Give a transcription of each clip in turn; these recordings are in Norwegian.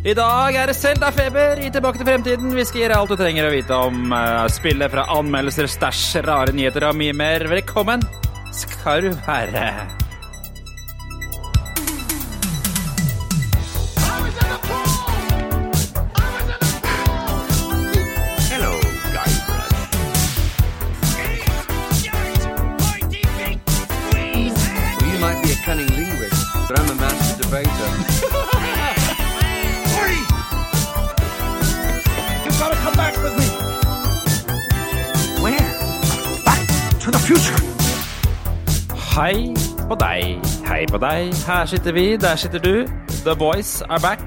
I dag er det Selda-feber i Tilbake til fremtiden. Vi skal gi deg alt du trenger å vite om uh, spillet fra anmeldelser, stæsj, rare nyheter og mye mer. Velkommen skal du være. Cunning linguist, but I'm a master debater. Hei på deg, hei på deg. Her sitter vi, der sitter du. The boys are back.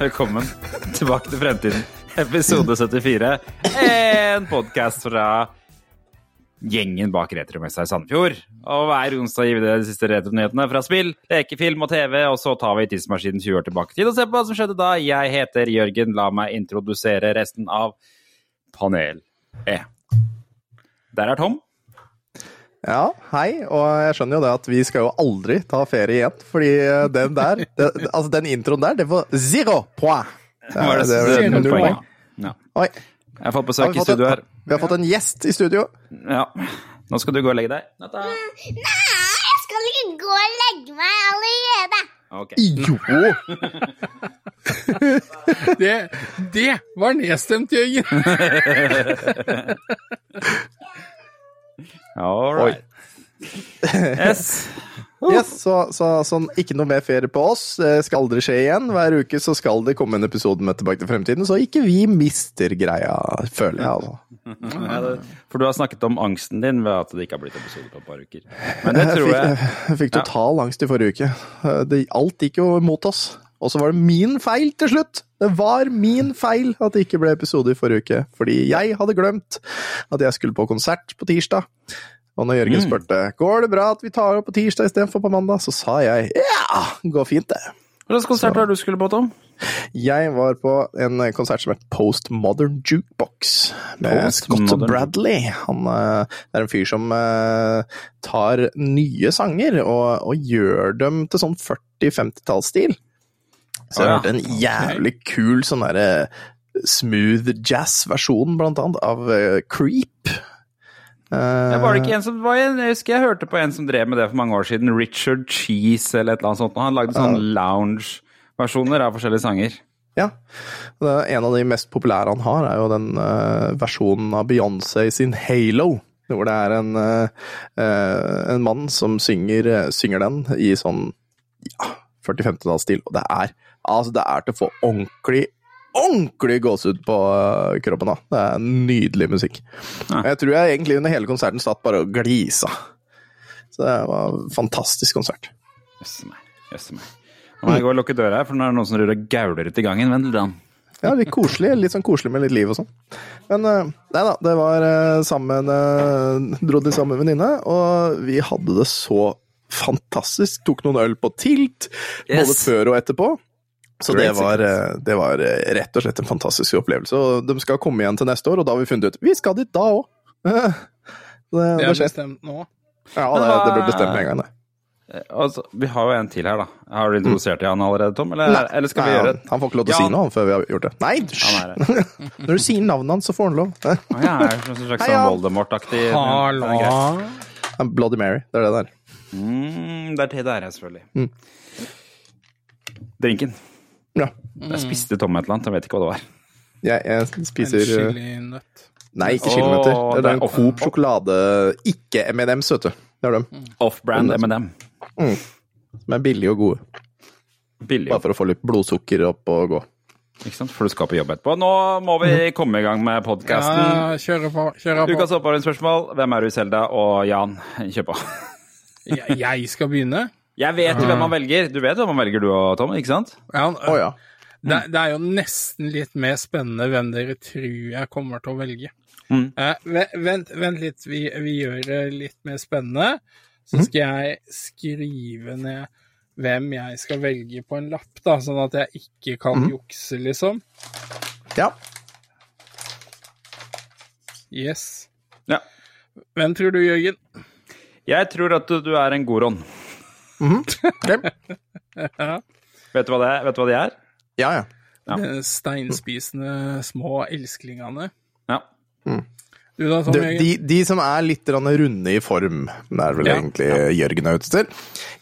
Velkommen tilbake til fremtiden. Episode 74. En podkast fra gjengen bak Retromessa i Sandefjord. Og hver onsdag gir vi deg de siste retronyhetene fra spill, lekefilm og TV, og så tar vi tidsmaskinen 20 år tilbake i tid og ser på hva som skjedde da. Jeg heter Jørgen. La meg introdusere resten av Panel E. Der er Tom. Ja, hei, og jeg skjønner jo det at vi skal jo aldri ta ferie igjen, fordi den der, det, altså den introen der, det var zero point. Var det, det, det, det. Ja. Oi, Jeg har fått besøk i studio en, her. vi har fått en gjest i studio. Ja. Nå skal du gå og legge deg. Natta. Nei, jeg skal ikke gå og legge meg allerede. Ok. Jo! Det, det var nedstemt, Jørgen. All right. Yes. Yes, så, så sånn, ikke noe mer ferie på oss. Det skal aldri skje igjen. Hver uke så skal det komme en episode med Tilbake til fremtiden, så ikke vi mister greia, føler jeg. altså. Ja, det- For du har snakket om angsten din ved at det ikke har blitt episode på et par uker. Men det tror jeg jeg fikk, jeg fikk total angst i forrige uke. Det, alt gikk jo mot oss. Og så var det min feil til slutt! Det var min feil at det ikke ble episode i forrige uke. Fordi jeg hadde glemt at jeg skulle på konsert på tirsdag. Og når Jørgen spurte går det bra at vi tar opp på tirsdag istedenfor på mandag, så sa jeg ja, går fint det. Slags konsert var det du skulle på, Tom? Jeg var på en konsert som het Postmodern Jukebox med Scott Bradley. Han eh, er en fyr som eh, tar nye sanger og, og gjør dem til sånn 40-50-tallsstil. Så jeg har hørt hørte en jævlig kul sånn derre smooth jazz-versjon, blant annet, av eh, Creep. Uh, var det ikke en som var en, Jeg husker jeg hørte på en som drev med det for mange år siden. Richard Cheese eller et eller annet sånt. Han lagde sånne lounge-versjoner av forskjellige sanger. Ja. En av de mest populære han har, er jo den uh, versjonen av Beyoncé sin Halo. Hvor det er en, eh, eh, en mann som synger, eh, synger den i sånn ja, 40-50-tallsstil. Og det er, altså det er til å få ordentlig Ordentlig gåsehud på eh, kroppen. da. Det er nydelig musikk. Ja. Jeg tror jeg egentlig under hele konserten satt bare og glisa. Så det var en fantastisk konsert. Jøsse meg. Jøsse meg. Nå må jeg gå og lukke døra her, for nå er det noen som driver og gauler ute i gangen. Vent litt. Ja, litt koselig. Litt sånn koselig med litt liv og sånn. Men eh, nei da, det var eh, sammen Dro til samme venninne, og vi hadde det så fantastisk. Tok noen øl på tilt, både før og etterpå. Så det var, eh, det var eh, rett og slett en fantastisk opplevelse. Og de skal komme igjen til neste år, og da har vi funnet ut Vi skal dit da òg! Det, Det det er bestemt nå. Ja, det, det ble bestemt med en gang, det. Eh, Altså, vi har jo en til her, da. Har du introdusert han allerede, Tom? Eller, eller skal vi Nei, gjøre det? han får ikke lov til å Ja. si noe før vi har gjort det. Nei! Hysj! Når du sier navnet hans, så får han lov. Ja, er det en slags sånn. Voldemort-aktig. Hallo. Bloody Mary, det er det der. Mm, det er det her, selvfølgelig. Mm. Drinken. Ja. Jeg spiste Tom et eller annet, jeg vet ikke hva det var. Jeg, jeg En spiser En chilinøtt. Nei, ikke chilinøtter. kilometer. Det er det er den Coop sjokolade Ikke M&M, søte. Det er dem. Off-brand M&M. Som er billige og gode. Billig. Bare for å få litt blodsukker opp og gå. Ikke sant? For du skal på jobb etterpå. Nå må vi komme i gang med podkasten. Ja, kjøre på. Kjøre på. Ukas oppvarmingsspørsmål. Hvem er du, Selda? Og Jan, kjør på. Jeg skal begynne. Jeg vet jo hvem man velger. Du vet hvem man velger, du og Tom, ikke sant? Ja, Å ja. det, det er jo nesten litt mer spennende hvem dere tror jeg kommer til å velge. Mm. Uh, vent, vent litt, vi, vi gjør det litt mer spennende. Så skal jeg skrive ned hvem jeg skal velge på en lapp, da, sånn at jeg ikke kan jukse, liksom. Ja. Yes. Ja. Hvem tror du, Jørgen? Jeg tror at du, du er en god -hmm. okay. Ja. Vet du hva, det, vet du hva de er? Ja, ja. Ja. Steinspisende små elsklingene. Ja. Du da, Tom De, de, de som er litt runde i form, det er vel Ja, egentlig Jørgen er ute til.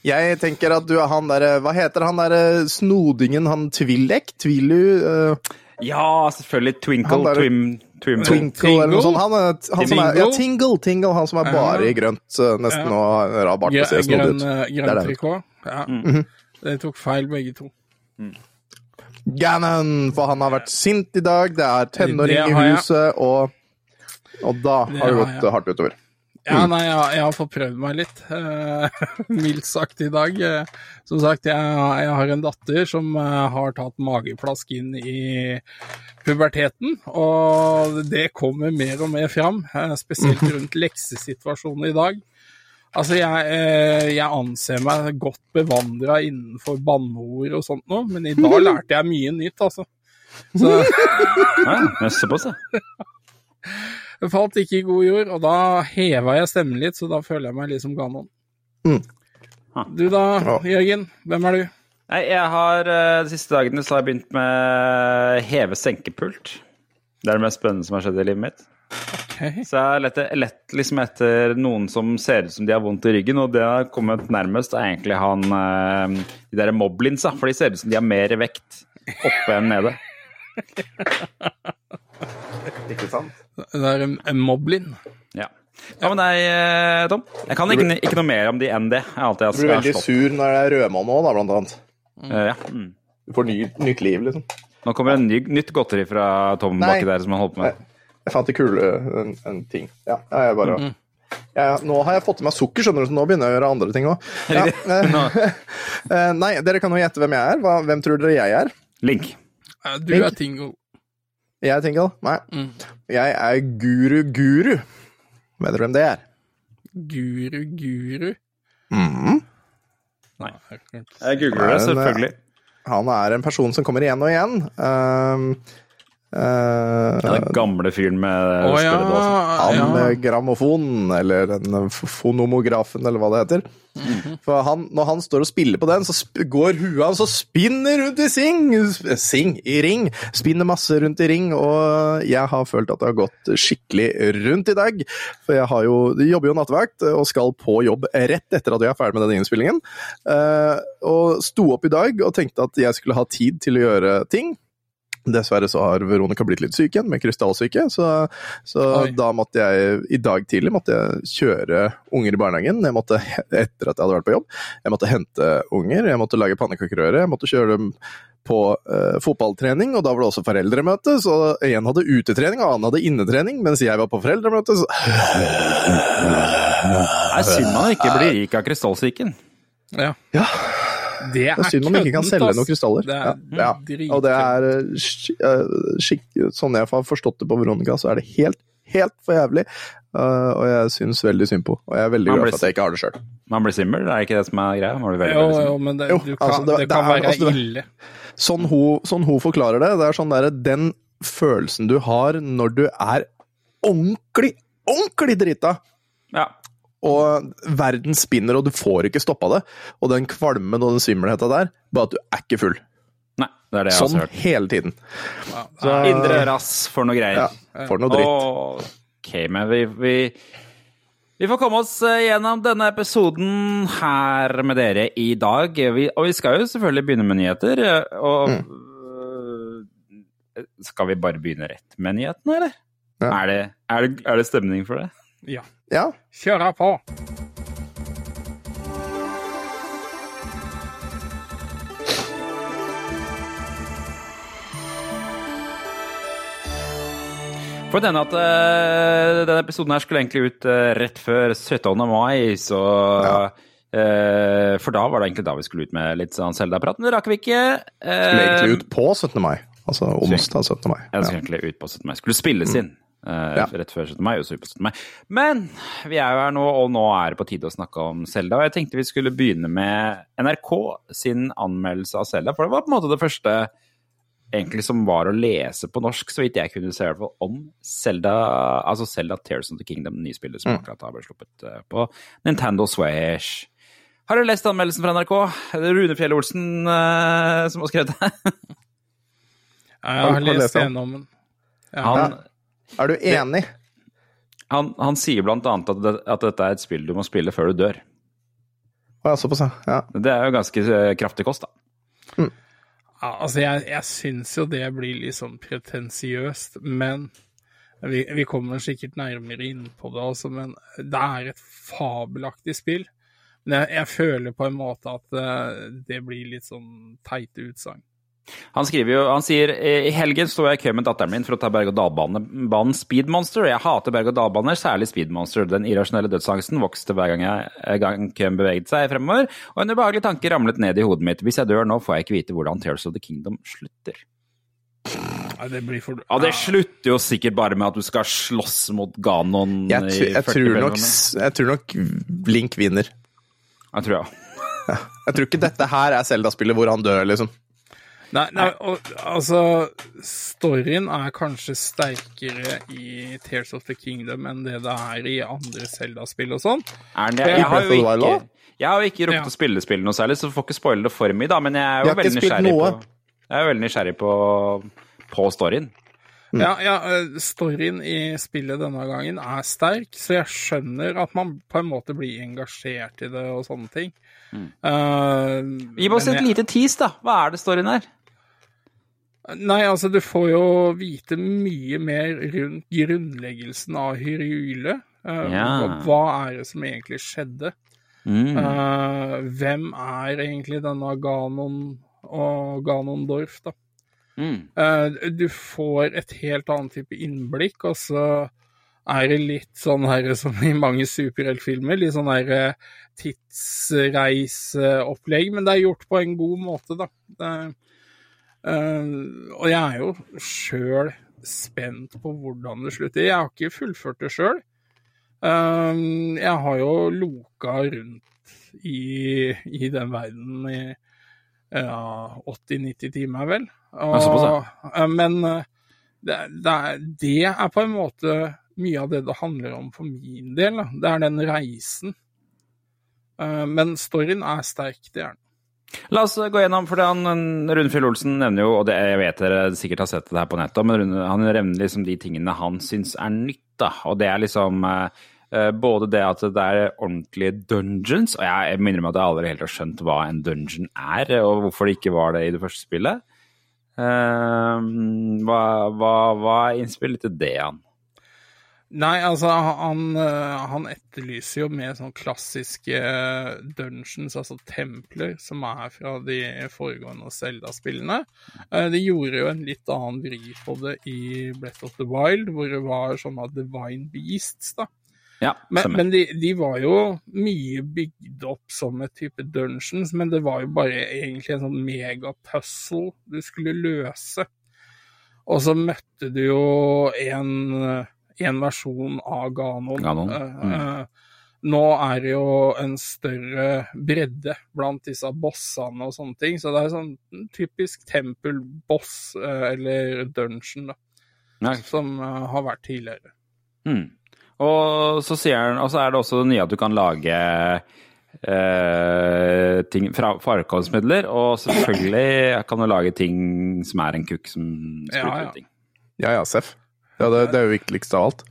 Jeg tenker at du er han derre Hva heter han derre snodingen, han Tvillek? Tvillu? Uh, ja, selvfølgelig. Twinkle, der, Twim, Twim. Twinkle eller noe sånt. Han, er- han som er, ja, Tingle? Tingle, Tingle, han som er bare i grønt, eh, nesten, Ja. og har rar bart og ser snodig ut. eh, grønn det. trikot. Ja. Mhm. De tok feil, begge to. Gannon, for han har vært sint i dag, det er tenåring i huset, og, og da har det gått hardt utover. Ja, nei, jeg, jeg har fått prøvd meg litt, eh, mildt sagt i dag. Eh, som sagt, jeg, jeg har en datter som eh, har tatt mageplask inn i puberteten, og det kommer mer og mer fram, eh, spesielt rundt leksesituasjonen i dag. Altså, jeg, jeg anser meg godt bevandra innenfor banneord og sånt nå, men i dag lærte jeg mye nytt, altså. Så Ja, seg. det falt ikke i god jord, og da heva jeg stemmen litt, så da føler jeg meg litt som Ganon. Mm. Du da, Jørgen? Hvem er du? Nei, jeg har eh, De siste dagene så har jeg begynt med heve-senkepult. Det er det mest spennende som har skjedd i livet mitt. Okay. Så jeg har lett, lett liksom etter noen som ser ut som de har vondt i ryggen, og det har kommet nærmest er egentlig han eh, De der moblinsa, for de ser ut som de har mer vekt oppe enn nede. Ikke sant? Det er en, en moblin. Ja. Hva med deg, eh, Tom? Jeg kan ikke, ikke noe mer om de enn det. Du blir veldig sur når det er rødmann nå, da, blant annet. Eh, ja. mm. Du får ny, nytt liv, liksom. Nå kommer det en ny, nytt godteri fra Tom Nei. baki der som han holder på med. Jeg fant det kule en, en ting. Ja, ja, jeg bare... Ja, nå har jeg fått i meg sukker, skjønner du, så nå begynner jeg å gjøre andre ting òg. Ja, eh, nei, dere kan jo gjette hvem jeg er. Hvem tror dere jeg er? Link. Du Du er Tingo. Jeg er Tingle? Nei. Mm. Jeg er Guru Guru. Vet du hvem det er? Guru Guru. Mhm. Nei. Jeg googler det, Nei, selvfølgelig. Han er en person som kommer igjen og igjen. Um, uh, Den gamle fyren med oh, ja. Han ja. med grammofon, eller den fonomografen, eller hva det heter. Mhm. For han, når han står og spiller på den, så sp går huet hans og spinner rundt i sing! Sing i ring! Spinner masse rundt i ring, og jeg har følt at det har gått skikkelig rundt i dag. For jeg har jo, jeg jobber jo nattevakt og skal på jobb rett etter at jeg er ferdig med denne innspillingen. Uh, og sto opp i dag og tenkte at jeg skulle ha tid til å gjøre ting. Dessverre så har Veronica blitt litt syk igjen, med krystallsyke, så, så da måtte jeg i dag tidlig måtte jeg kjøre unger i barnehagen. Jeg måtte, etter at jeg hadde vært på jobb, jeg måtte hente unger, jeg måtte lage pannekakerøre, jeg måtte kjøre dem på uh, fotballtrening, og da var det også foreldremøte, så en hadde utetrening, og annen hadde innetrening, mens jeg var på foreldremøte, så Det er synd man ikke blir rik av krystallsyken. Ja. Ja. Det er Det er synd man ikke kan selge noen krystaller. Det Ja, er ja. ja. Og det er eh, eh, Sånn jeg har forstått det på Veronica, så er det helt, helt for jævlig. Uh, og jeg syns veldig synd på Og jeg er veldig Man glad for at jeg ikke har det sjøl. Man blir svimmel, det er ikke det som er greia? Man blir veldig, Jo, veldig jo, men det, Jo, kan, altså, det- det, det kan er- være altså, det- ille. Sånn hun, sånn hun forklarer det, det er sånn derre Den følelsen du har når du er ordentlig, ordentlig drita, Ja. Og verden spinner, og du får ikke stoppa det, og den kvalmen og den svimmelheta der, bare at du er ikke full. Nei, det er det jeg har Sånn hørt. hele tiden. Ja, Så- Indre rass for noe greier. Ja, for noe dritt. Ok, men vi, vi, vi får komme oss eh, gjennom denne episoden her med dere i dag. Vi, og vi skal jo selvfølgelig begynne med nyheter. eh, Og mm. Skal vi bare begynne rett med nyhetene, eller? Ja. Er, det, er, det, er det stemning for det? ja. Ja. Kjør på. For denne at øh, denne episoden her skulle egentlig ut øh, rett før 17. mai, så øh, For da var det egentlig da vi skulle ut med litt sånn Selda-prat, men det rakk vi ikke. Skulle egentlig ut på 17. mai. Altså onsdag 17. mai. Ja, det skulle egentlig ut på 17. mai. Skulle spilles inn eh, Ja. rett før 17. mai, og super 17. mai. Men vi er jo her nå, og nå er det på tide å snakke om Selda. Og jeg tenkte vi skulle begynne med NRK sin anmeldelse av Selda, for det var på en måte det første egentlig som var å lese på norsk, så vidt jeg kunne se i hvert fall, om Zelda, altså Zelda Tears of the Kingdom, nye spillet som akkurat har blitt sluppet eh, på Nintendo Swash Har du lest anmeldelsen fra NRK? Er Rune Fjell Olsen uh, som har skrevet det? Jeg Har- lest gjennom den. Ja. Han, Er du enig? han, han sier blant annet at, det, at dette er et spill du må spille før du dør. Å, ja, såpass, ja. ja. Det er jo ganske eh, kraftig kost, da. Ja, altså, jeg, jeg syns jo det blir litt sånn pretensiøst, men vi, vi kommer sikkert nærmere inn på det også, men det er et fabelaktig spill. Men jeg, jeg føler på en måte at det, det blir litt sånn teite utsagn. Han skriver jo, han sier i helgen sto jeg i kø med datteren min for å ta berg-og-dal-banen Speedmonster. Jeg hater berg-og-dal-baner, særlig Speedmonster. Den irrasjonelle dødsangsten vokste hver gang, jeg, gang køen beveget seg fremover, og en ubehagelig tanke ramlet ned i hodet mitt. Hvis jeg dør nå, får jeg ikke vite hvordan Tears of the Kingdom slutter. Ja, det blir for Ja, det slutter jo sikkert bare med at du skal slåss mot Ganon Jeg, tr- jeg, 40 tror nok, jeg tror nok Link vinner. Jeg tror ja. Jeg tror ikke dette her er Zelda-spillet hvor han dør, liksom. Nei, nei og, altså Storyen er kanskje sterkere i Tears of the Kingdom enn det det er i andre Zelda-spill og sånn. Er den det? Jeg, Jeg har jo ikke, jeg har jo ikke rukket Ja. å spille spillet noe særlig, så får ikke spoile det for mye, da. Men jeg er jo veldig nysgjerrig på Jeg er veldig nysgjerrig på, på storyen. Ja, ja, eh, storyen i spillet denne gangen er sterk, så jeg skjønner at man på en måte blir engasjert i det og sånne ting. Eh, Gi oss et jeg- lite tease, da. Hva er det storyen er? Nei, altså, du får jo vite mye mer rundt grunnleggelsen av Hyrule. Uh, Ja. hva, er det som egentlig skjedde? Mm. Uh, hvem er egentlig denne Ganon og Ganondorf, da? Mm. Uh, du får et helt annet type innblikk, og så er det litt sånn her som i mange superheltfilmer, litt sånn her eh, tidsreiseopplegg, men det er gjort på en god måte, da. Det, eh, og jeg er jo sjøl spent på hvordan det slutter. Jeg har ikke fullført det sjøl. jeg har jo loka rundt i, i den verden i ja, 80-90 timer, vel. Og, eh, men eh, det, det, er, det er på en måte mye av det det handler om for min del. Da. Det er den reisen. Eh, men storyen er sterk, det er den. La oss gå gjennom, for Rune Fjell Olsen nevner jo, og det, jeg vet dere sikkert har sett det her på nettet, men han nevner liksom de tingene han syns er nytt. da, Og det er liksom eh, eh, både det at det er ordentlige dungeons, og jeg, jeg minner meg at jeg aldri helt har skjønt hva en dungeon er, og hvorfor det ikke var det i det første spillet. Eh, hva, hva, hva er innspillet til det, han? Nei, altså, han, eh, han etterlyser jo mer sånn klassiske eh, dungeons, altså templer, som er fra de foregående Zelda-spillene. Eh, De gjorde jo en litt annen vri på det i Breath of the Wild, hvor det var sånne divine beasts, da. Ja, Men, men de, de var jo mye bygd opp som et type dungeons, men det var jo bare egentlig en sånn megapuzzle du skulle løse. Og så møtte du jo en, en versjon av Ganon. Ganon, Eh, mm. eh, nå er det jo en større bredde blant disse bossene og sånne ting, så det er sånn typisk tempelboss, eh, eller dungeon, da, Nei. som har vært tidligere. Mm. Og så sier han, og så er det også det nye at du kan lage eh, ting fra farkomstmidler, og selvfølgelig kan du lage ting som er en kukk som spruter Ja, ja. ting. Ja ja, Seff. Ja, det, det er jo viktigst av alt.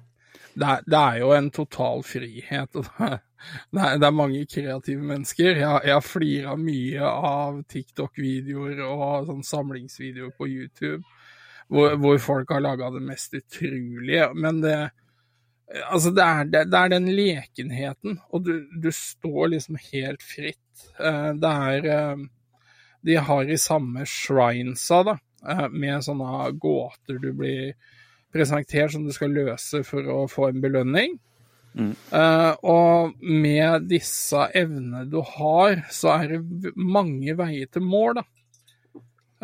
det er, det er jo en total frihet. Det er, det er, mange kreative mennesker. Jeg, jeg flira mye av TikTok-videoer og sånn samlingsvideoer på YouTube hvor, hvor folk har laga det mest utrolige. Men det, altså det, er, det er den lekenheten, og du, du står liksom helt fritt. Eh, Det er eh, De har i samme shrinesa, da, eh, med sånne gåter du blir presentert som du skal løse for å få en belønning. Eh, og med disse evnene du har, så er det mange veier til mål, da.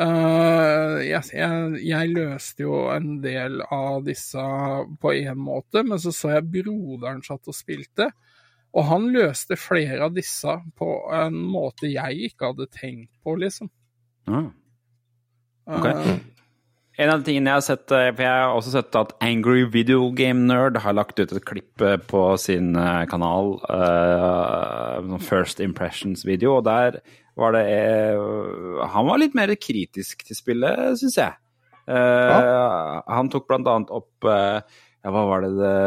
Uh, jeg, jeg, jeg løste jo en del av disse på én måte, men så så jeg broderen satt og spilte. Og han løste flere av disse på en måte jeg ikke hadde tenkt på, liksom. Ah. Ok. Eh, En av de tingene jeg har sett, eh, for jeg har også sett at Angry Video Game Nerd har lagt ut et klipp eh, på sin eh, kanal, sånn First Impressions-video, og der var det uh, Han var litt mer kritisk til spillet, syns jeg. Eh, Han tok blant annet opp ja, hva var det det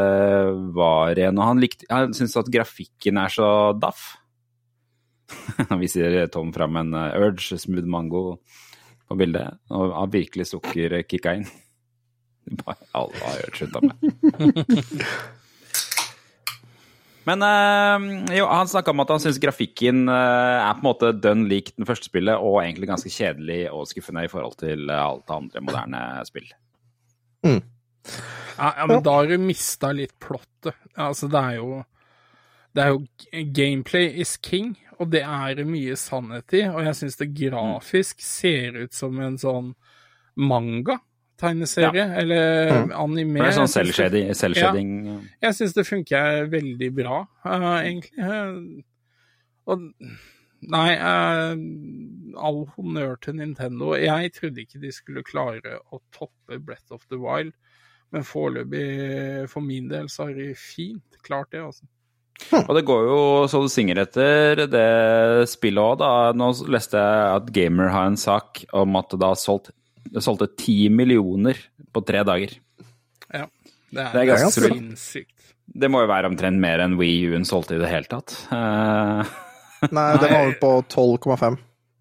var igjen? Og han, likte, han syntes at grafikken er så daff. Nå viser Tom fram en Urge Smooth Mango på bildet, og har virkelig sukker kicka inn. Bare alle har hørt slutta med. Men eh, jo, han snakka om at han syns grafikken eh, er på en måte dønn lik den første spillet, og egentlig ganske kjedelig og skuffende i forhold til alt alt andre moderne spill. Ja, ja, men da har du mista litt plottet. Altså, det er jo Det er jo Gameplay is king, og det er mye sannhet i. Og jeg syns det grafisk ser ut som en sånn manga-tegneserie, eller anime. Det er sånn selvshading. selvshading. Jeg syns det funker veldig bra, uh, egentlig. Eh, og Nei, eh, all honnør til Nintendo. Jeg trodde ikke de skulle klare å toppe Breath of the Wild, men foreløpig, for min del, så har de fint klart det, altså. Og det går jo så du synger etter det spillet òg, da. Nå leste jeg at Gamer har en sak om at det da solgt, det solgte ti millioner på tre dager. Ja. Det er, Det er ganske sinnssykt. Det må jo være omtrent mer enn Wii U-en solgte i det hele tatt. Uh, Nei, den var vel på 12,5.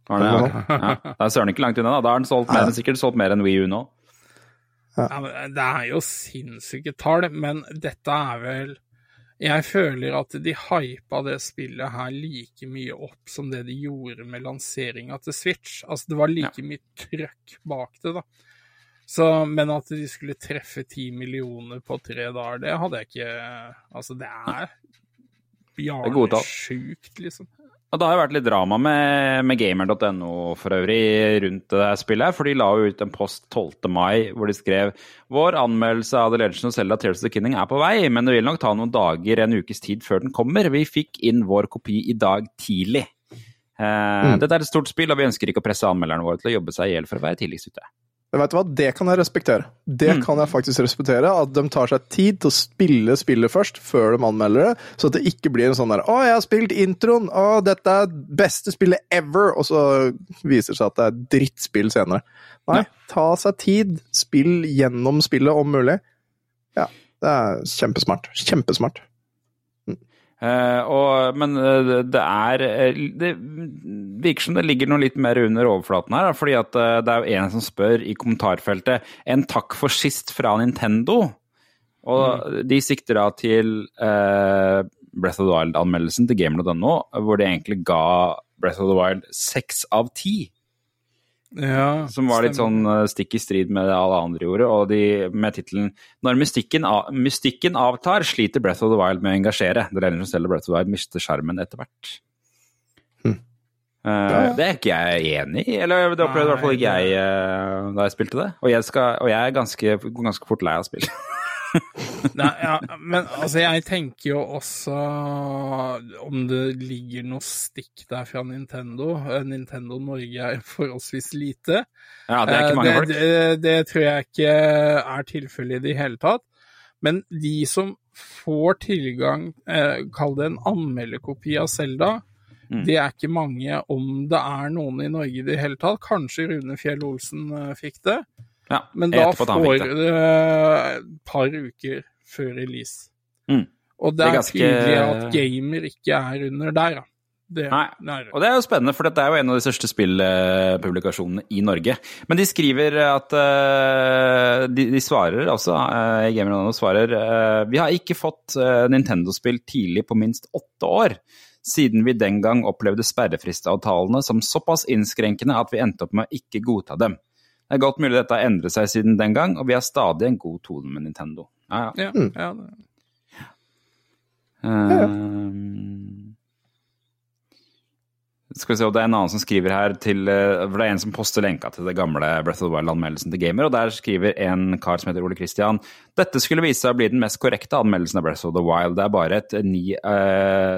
Ja, okay. ja. Da er søren ikke langt unna, da. Da har den solgt mer, sikkert solgt mer enn Wii U nå. Ja, men det er jo sinnssyke tall, men dette er vel Jeg føler at de hypa det spillet her like mye opp som det de gjorde med lanseringa til Switch. Altså, det var like mye trøkk bak det, da. Så, men at de skulle treffe ti millioner på tre dager, det hadde jeg ikke Altså, det er bjarnesjukt, liksom. Og det har jo vært litt drama med, med gamer.no for øvrig rundt det her spillet, her, for de la jo ut en post 12. mai hvor de skrev vår anmeldelse av The Legend of Zelda Tears of the Kinning er på vei, men det vil nok ta noen dager, en ukes tid før den kommer. Vi fikk inn vår kopi i dag tidlig. Eh, Dette er et stort spill, og vi ønsker ikke å presse anmelderne våre til å jobbe seg i hjel for å være tidligst ute. Men vet du hva, det kan jeg respektere. Det kan jeg faktisk respektere, At de tar seg tid til å spille spillet først, før de anmelder det. Så at det ikke blir en sånn der 'Å, jeg har spilt introen. Å, dette er beste spillet ever.' Og så viser det seg at det er drittspill senere. Nei, ta seg tid. Spill gjennom spillet, om mulig. Ja, det er kjempesmart. Kjempesmart. Eh, og, men eh, det er eh, Det virker som det ligger noe litt mer under overflaten her. da, fordi at det er en som spør i kommentarfeltet En takk for sist fra Nintendo. Og de sikter da til uh, Breath of the Wild-anmeldelsen til gamer.no, hvor de egentlig ga Breath of the Wild seks av ti. Ja, Som var litt sånn eh, stikk i strid med det alle andre gjorde. Og de med tittelen 'Når mystikken, av, mystikken avtar, sliter Breath of the Wild med å engasjere'. Det regner som selv Breath of the Wild mister skjermen etter hvert. Eh, Det er ikke jeg enig i, eller det opplevde i hvert fall ikke jeg uh, da jeg spilte det. Og jeg, skal, og jeg er ganske, ganske fort lei av spill. Nei, ja, men altså, jeg tenker jo også om det ligger noe stikk der fra Nintendo. Eh, Nintendo Norge er forholdsvis lite. Ja, det er ikke mange Eh, folk. det, det, det tror jeg ikke er tilfellet i det hele tatt. Men de som får tilgang, eh, kall det en anmelderkopi av Selda, Mm. det er ikke mange, om det er noen i Norge i det hele tatt. Kanskje Rune Fjell Olsen fikk det. Ja, Men da får du et par uker før release. Mm. Og det Det er er, ganske- tydelig at gamer ikke er under der, da. Det, Nei, er. Og det er jo spennende, for dette er jo en av de største spillpublikasjonene i Norge. Men de skriver at uh, de, de svarer også, uh, Gamer.no svarer uh, Vi har ikke fått uh, Nintendo-spill tidlig på minst åtte år. Siden vi den gang opplevde sperrefristavtalene som såpass innskrenkende at vi endte opp med å ikke godta dem. Det er godt mulig dette har endret seg siden den gang, og vi har stadig en god tone med Nintendo. Ja, ja. Ja, ja, det. Ehm, skal vi se, og Det er en annen som skriver her til eh, For det er en som poster lenka til det gamle Breath of the Wild-anmeldelsen til Gamer, og der skriver en kar som heter Ole Christian Dette skulle vise seg å bli den mest korrekte anmeldelsen av Breath of the Wild. Det er bare et ni, eh,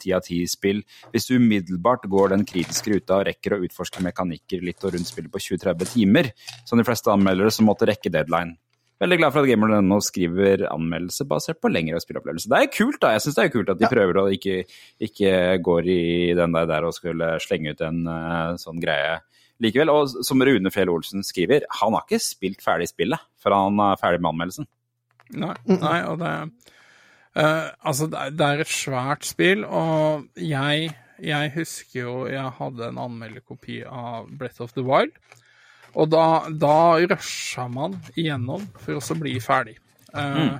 ti av ti-spill hvis du umiddelbart går den kritiske ruta og rekker å utforske mekanikker litt og rundt spillet på 20-30 timer, som de fleste anmeldere som måtte rekke deadline. Veldig glad for at Gamer.no skriver anmeldelse basert på lengre spillopplevelse. Det er kult, da. Jeg syns det er kult at de prøver å ikke, ikke går i den der, der og skulle slenge ut en uh, sånn greie likevel. Og som Rune Fjell Olsen skriver, han har ikke spilt ferdig spillet før han er ferdig med anmeldelsen. Nei, nei og det eh, Altså, det er, et svært spill, og jeg, jeg husker jo jeg hadde en anmelderkopi av Breath of the Wild. Og da, da rusha man igjennom for å bli ferdig. Eh,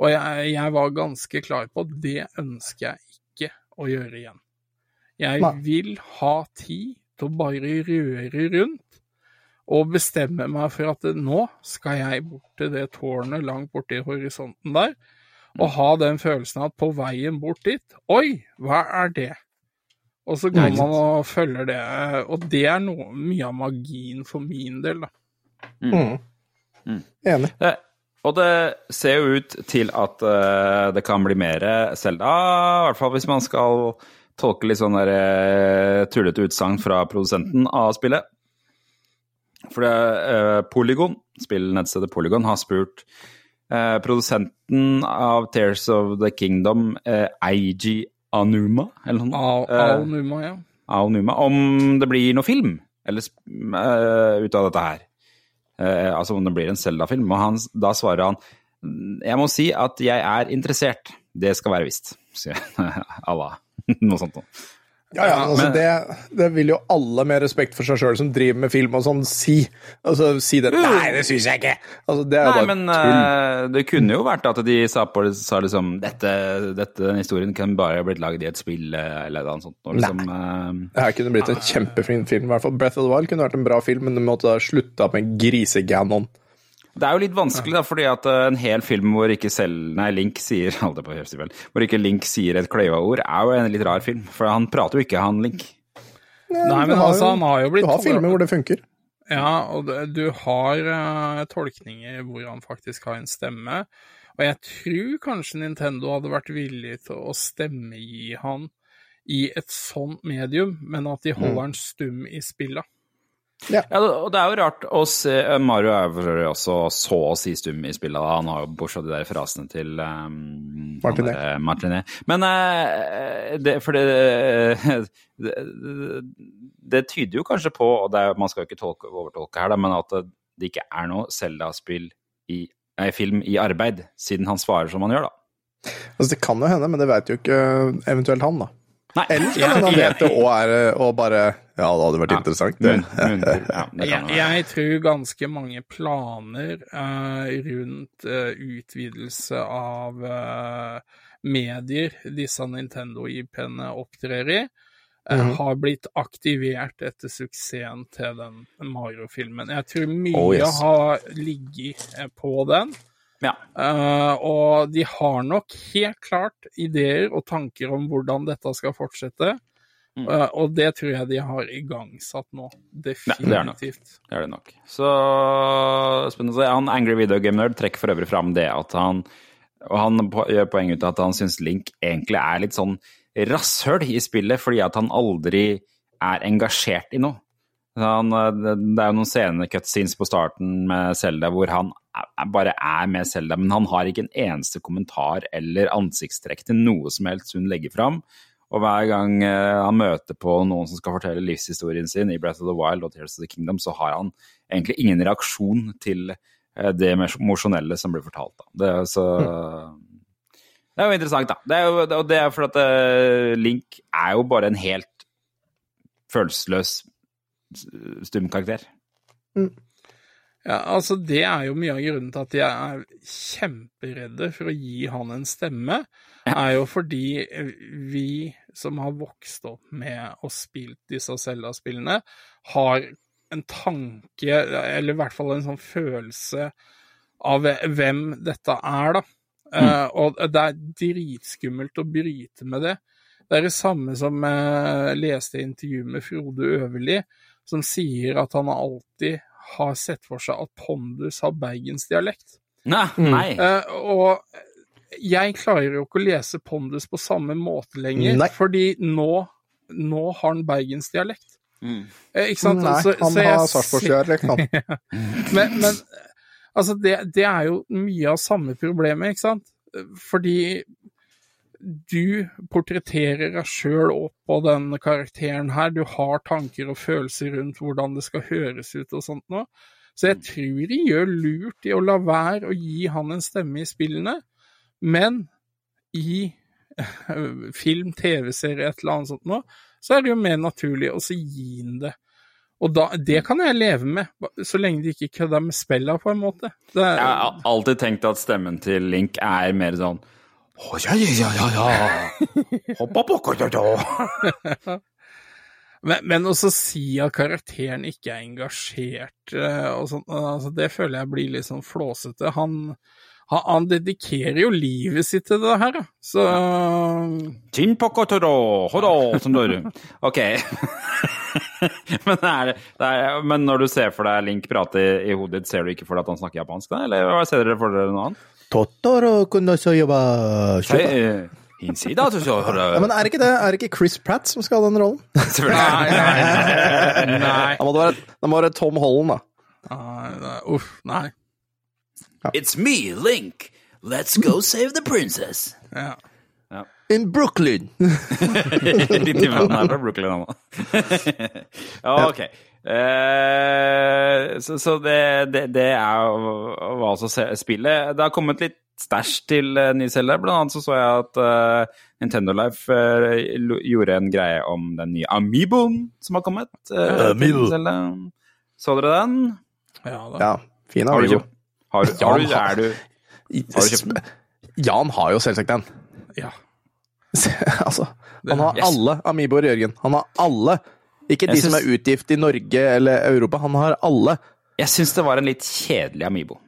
Og jeg, jeg var ganske klar på at det ønsker jeg ikke å gjøre igjen. Jeg Nei. vil ha tid til å bare røre rundt og bestemme meg for at nå skal jeg bort til det tårnet langt borte i horisonten der, og ha den følelsen at på veien bort dit Oi, hva er det? Og så går man og følger det, og det er noe, mye av magien for min del, da. Mm. Enig. Det, og det ser jo ut til at uh, det kan bli mer Selda, i hvert fall hvis man skal tolke litt sånn der eh, tullete utsagn fra produsenten av spillet. For det, uh, Polygon, spillnettstedet Polygon, har spurt eh, produsenten av Tears of the Kingdom, uh, Eiji Anuma, eller noe sånt, eh, Aonuma, ja. Aonuma, om det blir noe film eller, eh, ut av dette her. Uh, altså om det blir en Zelda-film. Og han, da svarer han Jeg må si at jeg er interessert. Det skal være visst, sier Allah. Noe sånt noe. Ja, ja, altså men- det, det vil jo alle med respekt for seg sjøl som driver med film og sånn, si. Altså, si det. Nei, det syns jeg ikke! Altså, det er Nei, bare men tull. eh, det kunne jo vært at de sa, på, sa liksom dette, dette, Den historien kan bare ha blitt laget i et spill eh, eller noe sånt. Og liksom, nei. Det her kunne blitt en kjempefin film. i hvert fall Breath of the Wild kunne vært en bra film, men det måtte ha slutta med griseganon. Det er jo litt vanskelig, da, fordi at eh, en hel film hvor ikke selv, nei, Link sier holdt på å hvor ikke Link sier et kløyva-ord, er jo en litt rar film. For han prater jo ikke, han Link. Nei, men altså, jo- han har jo blitt Du har filmer hvor det funker. Ja, og du har eh, tolkninger hvor han faktisk har en stemme. Og jeg tror kanskje Nintendo hadde vært villig til å stemmegi han i et sånt medium, men at de holder han stum i spillet. Ja, og det er jo rart å se eh, Mario er jo også så å si stum i spillet. Han har jo bortsett fra de der frasene til um, Martinet. Men uh, det, for det, det, det tyder jo kanskje på, og det er, man skal jo ikke tolke, overtolke her, da, men at det ikke er noe Selda-spill i nei, film i arbeid, siden han svarer som han gjør, da. Altså, det kan jo hende, men det veit jo ikke eventuelt han, da. Nei, Eller kan man vete vet og er og bare Ja, det hadde vært Ja. interessant. Det. Munn- ja, det Jeg, jeg tror ganske mange planer uh, rundt uh, utvidelse av uh, medier disse Nintendo-IP-ene opptrer i, eh, Mhm. har blitt aktivert etter suksessen til den Mario-filmen. Jeg tror mye Oh, yes. har ligget eh, på den. Ja. Uh, og de har nok helt klart ideer og tanker om hvordan dette skal fortsette. Mm. Uh, og det tror jeg de har igangsatt nå. det er. Definitivt. Det er det nok. Så spennende. Han Angry Video Game Nerd trekker for øvrig fram det at han Og han gjør poeng ut av at han syns Link egentlig er litt sånn rasshøl i spillet, fordi at han aldri er engasjert i noe. Han, eh, det er jo noen scener, cutscenes på starten med Selda, hvor han bare er med Selda, men han har ikke en eneste kommentar eller ansiktstrekk til noe som helst hun legger fram. Og hver gang eh, han møter på noen som skal fortelle livshistorien sin i Breath of the Wild og Tears of the Kingdom, så har han egentlig ingen reaksjon til eh, det emosjonelle som blir fortalt. Da. Det, er så, det er jo interessant, da. Det er jo, og det er fordi at Link er jo bare en helt følelsesløs stum karakter. Ja, altså Det er jo mye av grunnen til at jeg er kjemperedde for å gi han en stemme. Er jo fordi vi som har vokst opp med og spilt disse Zelda-spillene, har en tanke, eller i hvert fall en sånn følelse av hvem dette er, da. Eh, og det er dritskummelt å bryte med det. Det er det samme som jeg leste i intervjuet med Frode Øverli, som sier at han alltid har sett for seg at Pondus har bergensdialekt. Nei, nei. Uh, og jeg klarer jo ikke å lese pondus på samme måte lenger, Nei. fordi nå, nå har han bergensdialekt. Eh, Ikke sant? Nei, Så- han så har Sarpsborgsdialekt, han. Men, men altså, det, det er jo mye av samme problemet, ikke sant? Fordi du portretterer deg sjøl opp på denne karakteren her, du har tanker og følelser rundt hvordan det skal høres ut og sånt noe. Så jeg tror de gjør lurt i å la være å gi han en stemme i spillene, men i film, TV-serie, et eller annet sånt noe, så er det jo mer naturlig å gi han det. Og da, det kan jeg leve med, så lenge de ikke kødder med spilla, på en måte. Det er, Jeg har alltid tenkt at stemmen til Link er mer sånn «Å, ja, ja, ja, ja. Men, men også si at karakteren ikke er engasjert eh, og sånt, altså det føler jeg blir litt sånn flåsete. Han, han, han dedikerer jo livet sitt til det her, da. Så dør. Ok. men, er er, men når du ser for deg Link prate i, i hodet ditt, ser du ikke for deg at han snakker japansk, da? Eller ser dere for dere noe annet? Så så- Ja, men er ikke det er ikke Chris Pratt som skal ha den rollen? Nei, nei, nei. Da må det være, da må det være Tom Holland, da. nei, nei uff, nei. It's me, Link. Let's go save the princess. Ja. In Brooklyn! Litt i munnen her fra Brooklyn, han òg. Ja, ok. Eh, så så det, det, det er hva altså se- spillet. Det har kommet litt stæsj til nye ny Zelda. Blant annet så så jeg at uh, Nintendo Life uh, gjorde en greie om den nye Amiiboen som har kommet. Uh, Så dere den? ja da. Ja, fin Har du Amiibo. har, du- har du, er du Har du kjøpt den? Jan har jo selvsagt den. Ja. altså, han har Yes. alle Amiiboer, Jørgen. Han har alle. Ikke de synes... som er utgift i Norge eller Europa. Han har alle. Jeg syns det var en litt kjedelig Amiibo.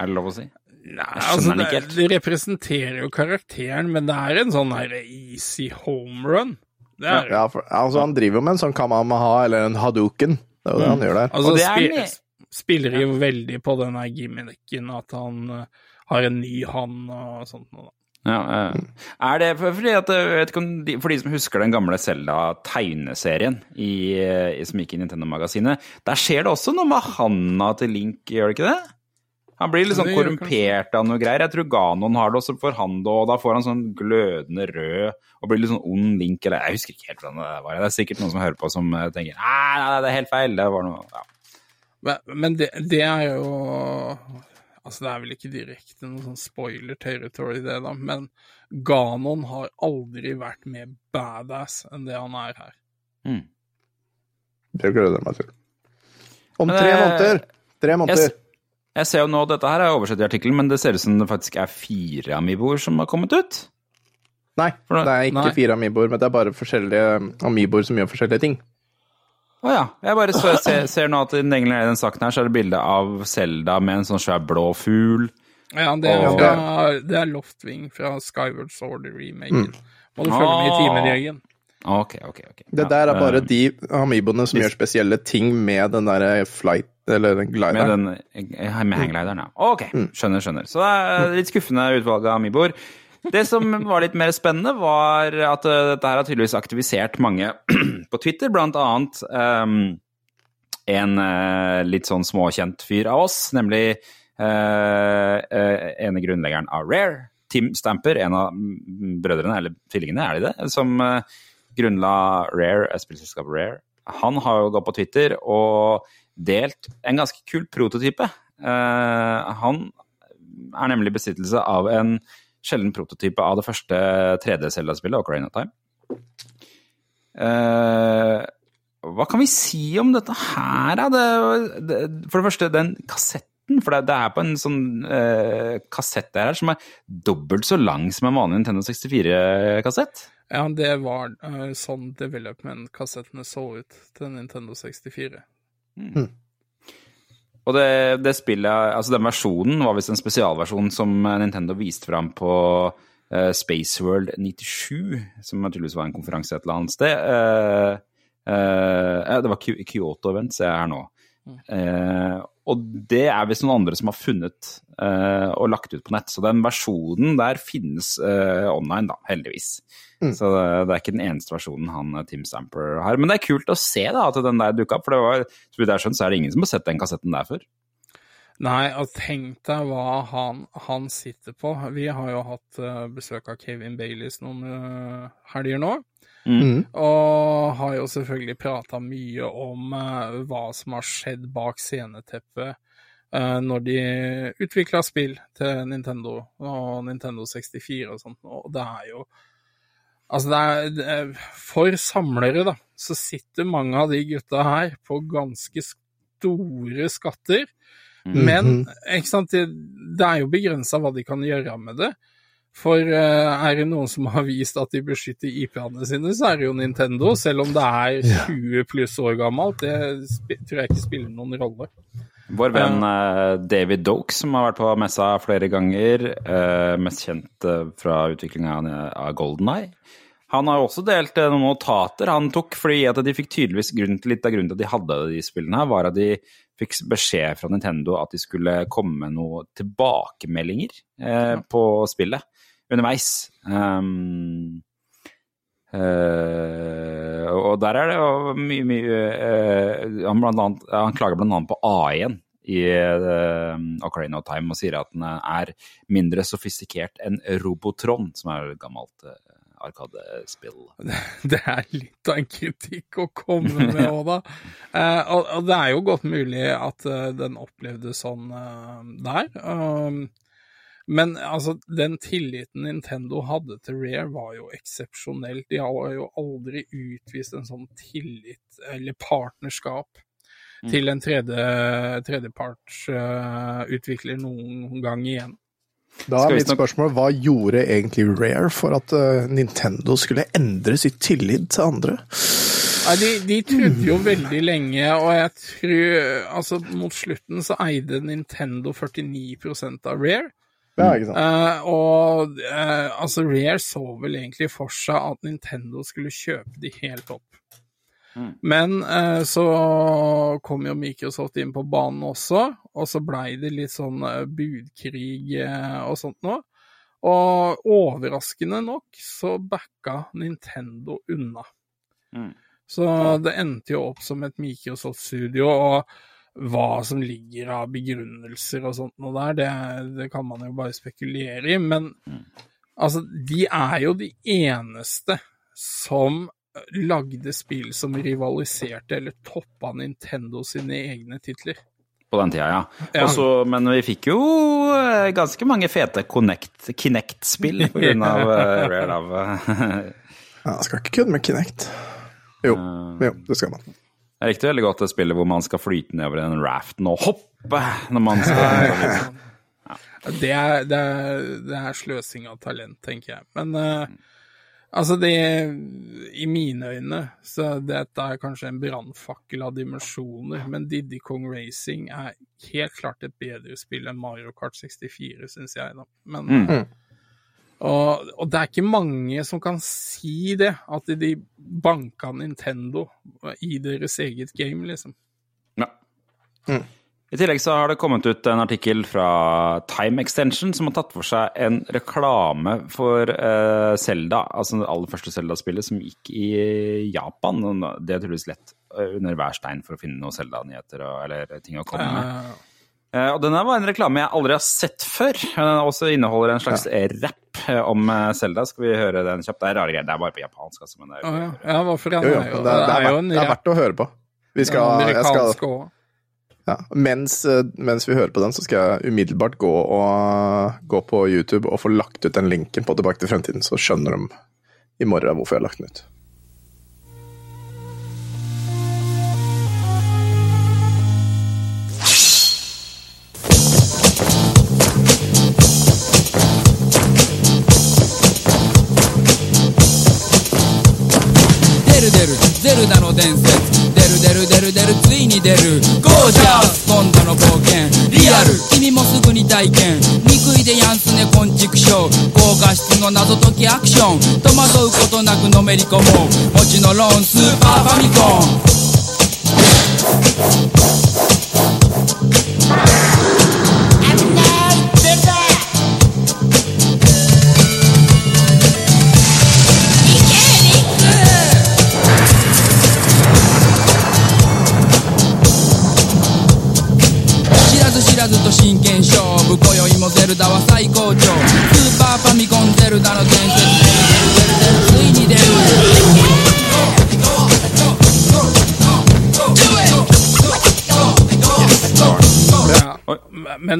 Er det lov å si? Nei, altså, det, helt. det representerer jo karakteren, men det er en sånn her easy home run. Det er Ja, for, altså, han driver jo med en sånn Kamamaha eller en Haduken. Det er jo det han gjør der. Altså, Og det er med- spiller jo veldig på den her gimmicken at han uh, har en ny hand og sånt noe. Ja, eh, er det for, fordi at, vet ikke om de, For de som husker den gamle Zelda-tegneserien i, eh, i- som gikk i Nintendo-magasinet, der skjer det også noe med handa til Link, gjør det ikke det? Han blir litt sånn korrumpert av noe greier. Jeg tror Ganon har det også for han da, og da får han sånn glødende rød og blir litt sånn ond Link, eller jeg husker ikke helt hvordan det var. Det er sikkert noen som hører på som eh, tenker nei, nei, det er helt feil. Det var noe ja. Men, men det, det er jo Altså, det er vel ikke direkte noe sånn spoiler-territory, det, da, men Ganon har aldri vært mer badass enn det han er her. Mm. Det gleder jeg meg til. Om tre eh, måneder! Tre måneder. Jeg, jeg ser jo nå, dette her er oversett i artikkelen, men det ser ut som det faktisk er fire Amiiboer som har kommet ut. Nei, det- det er ikke nei. fire Amiiboer, men det er bare forskjellige Amiiboer som gjør forskjellige ting. Å ja. Jeg bare så, ser, ser nå at i den, i den saken her så er det bilde av Selda med en sånn svær blå fugl. Ja, det er, Og- fra, det er Loftwing fra Skyward Sword-remaken. Må du følge med i timeregelen. Ah. Jørgen. Ok, ok, ok. Det der er bare eh, de amiboene som gjør spesielle ting med den der flight, eller den Med glideren. den eh, med hangglideren, ja. Ok, skjønner, skjønner. Så det er litt skuffende utvalg av Amiiboer. Det som var litt mer spennende, var at eh, dette her har tydeligvis aktivisert mange på Twitter, blant annet um, en uh, litt sånn småkjent fyr av oss, nemlig uh, ene grunnleggeren av Rare, Tim Stamper, en av brødrene, eller tvillingene, er de det, som grunnla Rare, spillselskapet Rare. Han har jo gått på Twitter og delt en ganske kul prototype. Han er nemlig besittelse av en sjelden prototype av det første 3D-Zelda-spillet, Ocarina of Time. Uh, hva kan vi si om dette her, da? Det, det, for det første, den kassetten. For det, det er på en sånn uh, kassett der her som er dobbelt så lang som en vanlig Nintendo 64-kassett. Ja, det var uh, sånn development-kassettene så ut til Nintendo 64. Og det, det spillet, altså den versjonen var visst en spesialversjon som Nintendo viste fram på uh, Spaceworld 97, som naturligvis var en konferanse et eller annet sted. Uh, uh, det var Ky- Kyoto-event, ser jeg her nå. Eh, og det er visst noen andre som har funnet eh, og lagt ut på nett. Så den versjonen der finnes eh, online, da, heldigvis. Så det, det er ikke den eneste versjonen han eh, Tim Stamper har. Men det er kult å se da at den der dukka opp, for det var, så vidt jeg skjønt, så er det ingen som har sett den kassetten der før. Nei, og tenk deg hva han, han sitter på. Vi har jo hatt uh, besøk av Kevin Baileys noen uh, helger nå. Mm. Og har jo selvfølgelig prata mye om uh, hva som har skjedd bak sceneteppet når de utvikla spill til Nintendo og Nintendo 64 og sånt. Og det er jo Altså, det er, For samlere, da, så sitter mange av de gutta her på ganske store skatter. Men ikke sant, det, det er jo begrensa hva de kan gjøre med det. For eh, er det noen som har vist at de beskytter IP-ene sine, så er det jo Nintendo, selv om det er 20 pluss år gammelt. Det tror jeg ikke spiller noen rolle. Vår venn uh, David Doke, som har vært på messa flere ganger, uh, mest kjent uh, fra utviklinga av Golden Eye, han har jo også delt eh, noen notater han tok, fordi at de fikk tydeligvis grunn til, litt av grunnen til at de hadde de spillene her, var at de fikk beskjed fra Nintendo at de skulle komme med noen tilbakemeldinger eh, på spillet underveis. Um, uh, og der er det jo mye, mye uh, han, annet, han klager blant annet på AI-en i uh, Ocarina of Time og sier at den er mindre sofistikert enn Robotron, som er et gammelt arkadespill. Det er litt av en kritikk å komme med òg, da. Eh, og, og det er jo godt mulig at eh, den opplevdes sånn eh, der. Um, men altså, den tilliten Nintendo hadde til Rare, var jo eksepsjonell. De har jo aldri utvist en sånn tillit, eller partnerskap, til en tredje, tredjepartsutvikler noen gang igjen. Da er vi mitt spørsmål, hva gjorde egentlig Rare for at eh, Nintendo skulle endre sitt tillit til andre? Nei, de, de trodde jo veldig lenge, og jeg tror Altså, mot slutten så eide Nintendo 49% av Rare. Ja, ikke sant? Uh, og uh, altså, Rare så vel egentlig for seg at Nintendo skulle kjøpe de helt opp. Mm. Men eh, så kom jo Microsoft inn på banen også, og så blei det litt sånn eh, budkrig eh, og sånt noe. Og overraskende nok så backa Nintendo unna. Mm. Så det endte jo opp som et Microsoft-studio, og hva som ligger av begrunnelser og sånt noe der, det, det kan man jo bare spekulere i. Men altså, de er jo de eneste som lagde spill som rivaliserte eller toppa Nintendo sine egne titler. På den tida, ja. Ja. Også, men vi fikk jo eh, ganske mange fete Kinect-spill på grunn av eh, Rare. Eh, Ja, skal ikke kødde med Kinect. Jo, jo, det skal man. Jeg likte veldig godt det spillet hvor man skal flyte nedover en raften og hoppe når man skal Det er, det er, det er sløsing av talent, tenker jeg. Men eh, altså, det I mine øyne så dette er kanskje en brannfakkel av dimensjoner, men Diddy Kong Racing er helt klart et bedre spill enn Mario Kart 64, syns jeg. da. Men, Mm. og, og det er ikke mange som kan si det, at de banka Nintendo i deres eget game, liksom. Ja. I tillegg så har det kommet ut en artikkel fra Time Extension som har tatt for seg en reklame for eh, Zelda, altså det aller første Zelda-spillet som gikk i Japan. Det er tydeligvis lett eh, under hver stein for å finne noen Zelda-nyheter eller ting å komme med. Eh, Eh, og denne var en reklame jeg aldri har sett før. Den også inneholder en slags rapp eh, om Selda. Zelda. Skal vi høre den kjapt? Det er rare greier. Det er bare på japansk, altså. Men det er, å ja. ja, hvorfor det? Er jo, det, det, er, det er verdt å høre på. Vi skal, jeg skal, Amerikansk òg. ja, mens, eh, mens vi hører på den, så skal jeg umiddelbart gå, og, gå på YouTube og få lagt ut den linken på Tilbake til fremtiden, så skjønner de i morgen hvorfor jeg har lagt den ut.「出る出るゼルダの伝説」「出る出る出る出るついに出る」「 今度の冒険」「リアル。君もすぐに体験」「憎いでやんすね昆虫症」「高画質の謎解きアクション」「戸惑うことなくのめり込もう」「持ちのローンスーパーファミコン」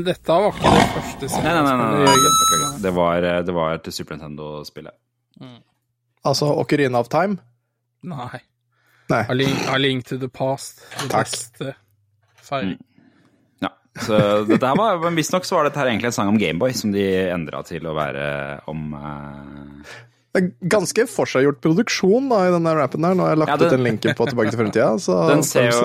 Men- dette var ikke det første Nei, nei, nei. nei, nei, det, var, eh, det var til Super Nintendo-spillet. Altså Ocarina of Time. Nei. Nei. A Link, A Link to the Past. Det Takk. beste feiring. Ja, så dette her var, men Visstnok så var dette her egentlig en sang om Gameboy, som de endra til å være om eh, Det er ganske forseggjort produksjon da, i denne rappen der. Nå har jeg lagt Ja, den- ut en link på Tilbake til fremtida. Så Den ser jo,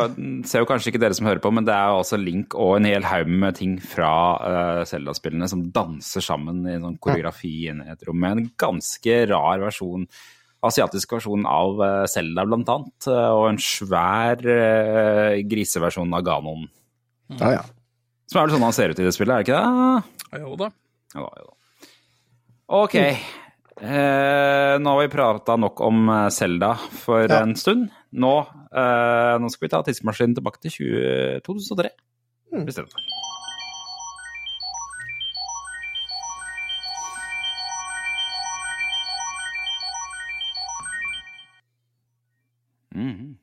ser jo kanskje ikke dere som hører på, men det er jo altså Link og en hel haug med ting fra uh, Zelda-spillene som danser sammen i en sånn koreografi inne i et rom, med en ganske rar versjon, asiatisk versjon av uh, Zelda blant annet, eh, og en svær uh, griseversjon av Ganon. ja, ja. Som er vel sånn han ser ut i det spillet, er det ikke det? Jo da. Ja, da, ja, da. Ok. Eh, nå har vi prata nok om Selda Zelda for Ja. en stund. Nå, eh, nå skal vi ta tidsmaskinen tilbake til 20, 2003. mm. deg. Mhm.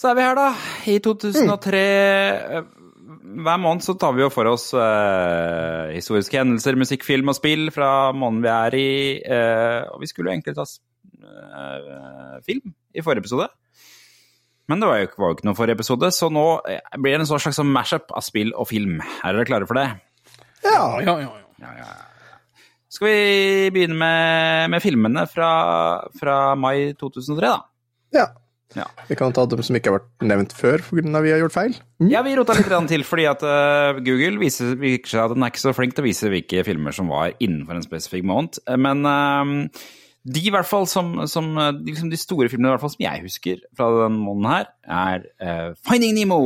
Så er vi her, da. I 2003 mm. Hver måned så tar vi jo for oss eh, historiske hendelser, musikk, film og spill fra måneden vi er i. eh, og vi skulle jo egentlig ta eh, film i forrige episode. Men det var jo, ikke- var jo ikke noe forrige episode, så nå eh, blir det en sånn slags mash-up av spill og film. Er dere klare for det? Ja, ja, ja. ja. Skal vi begynne med, med filmene fra, fra mai 2003, da? ja. Ja. Vi kan ta dem som ikke har vært nevnt før pga. vi har gjort feil. Ja, vi rota litt til, fordi at uh, Google viser, virker seg at den er ikke så flink til å vise hvilke filmer som var innenfor en spesifikk måned. Eh, Men uh, de i hvert fall som, som liksom de store filmene i hvert fall som jeg husker fra den måneden her, er uh, Finding Nemo.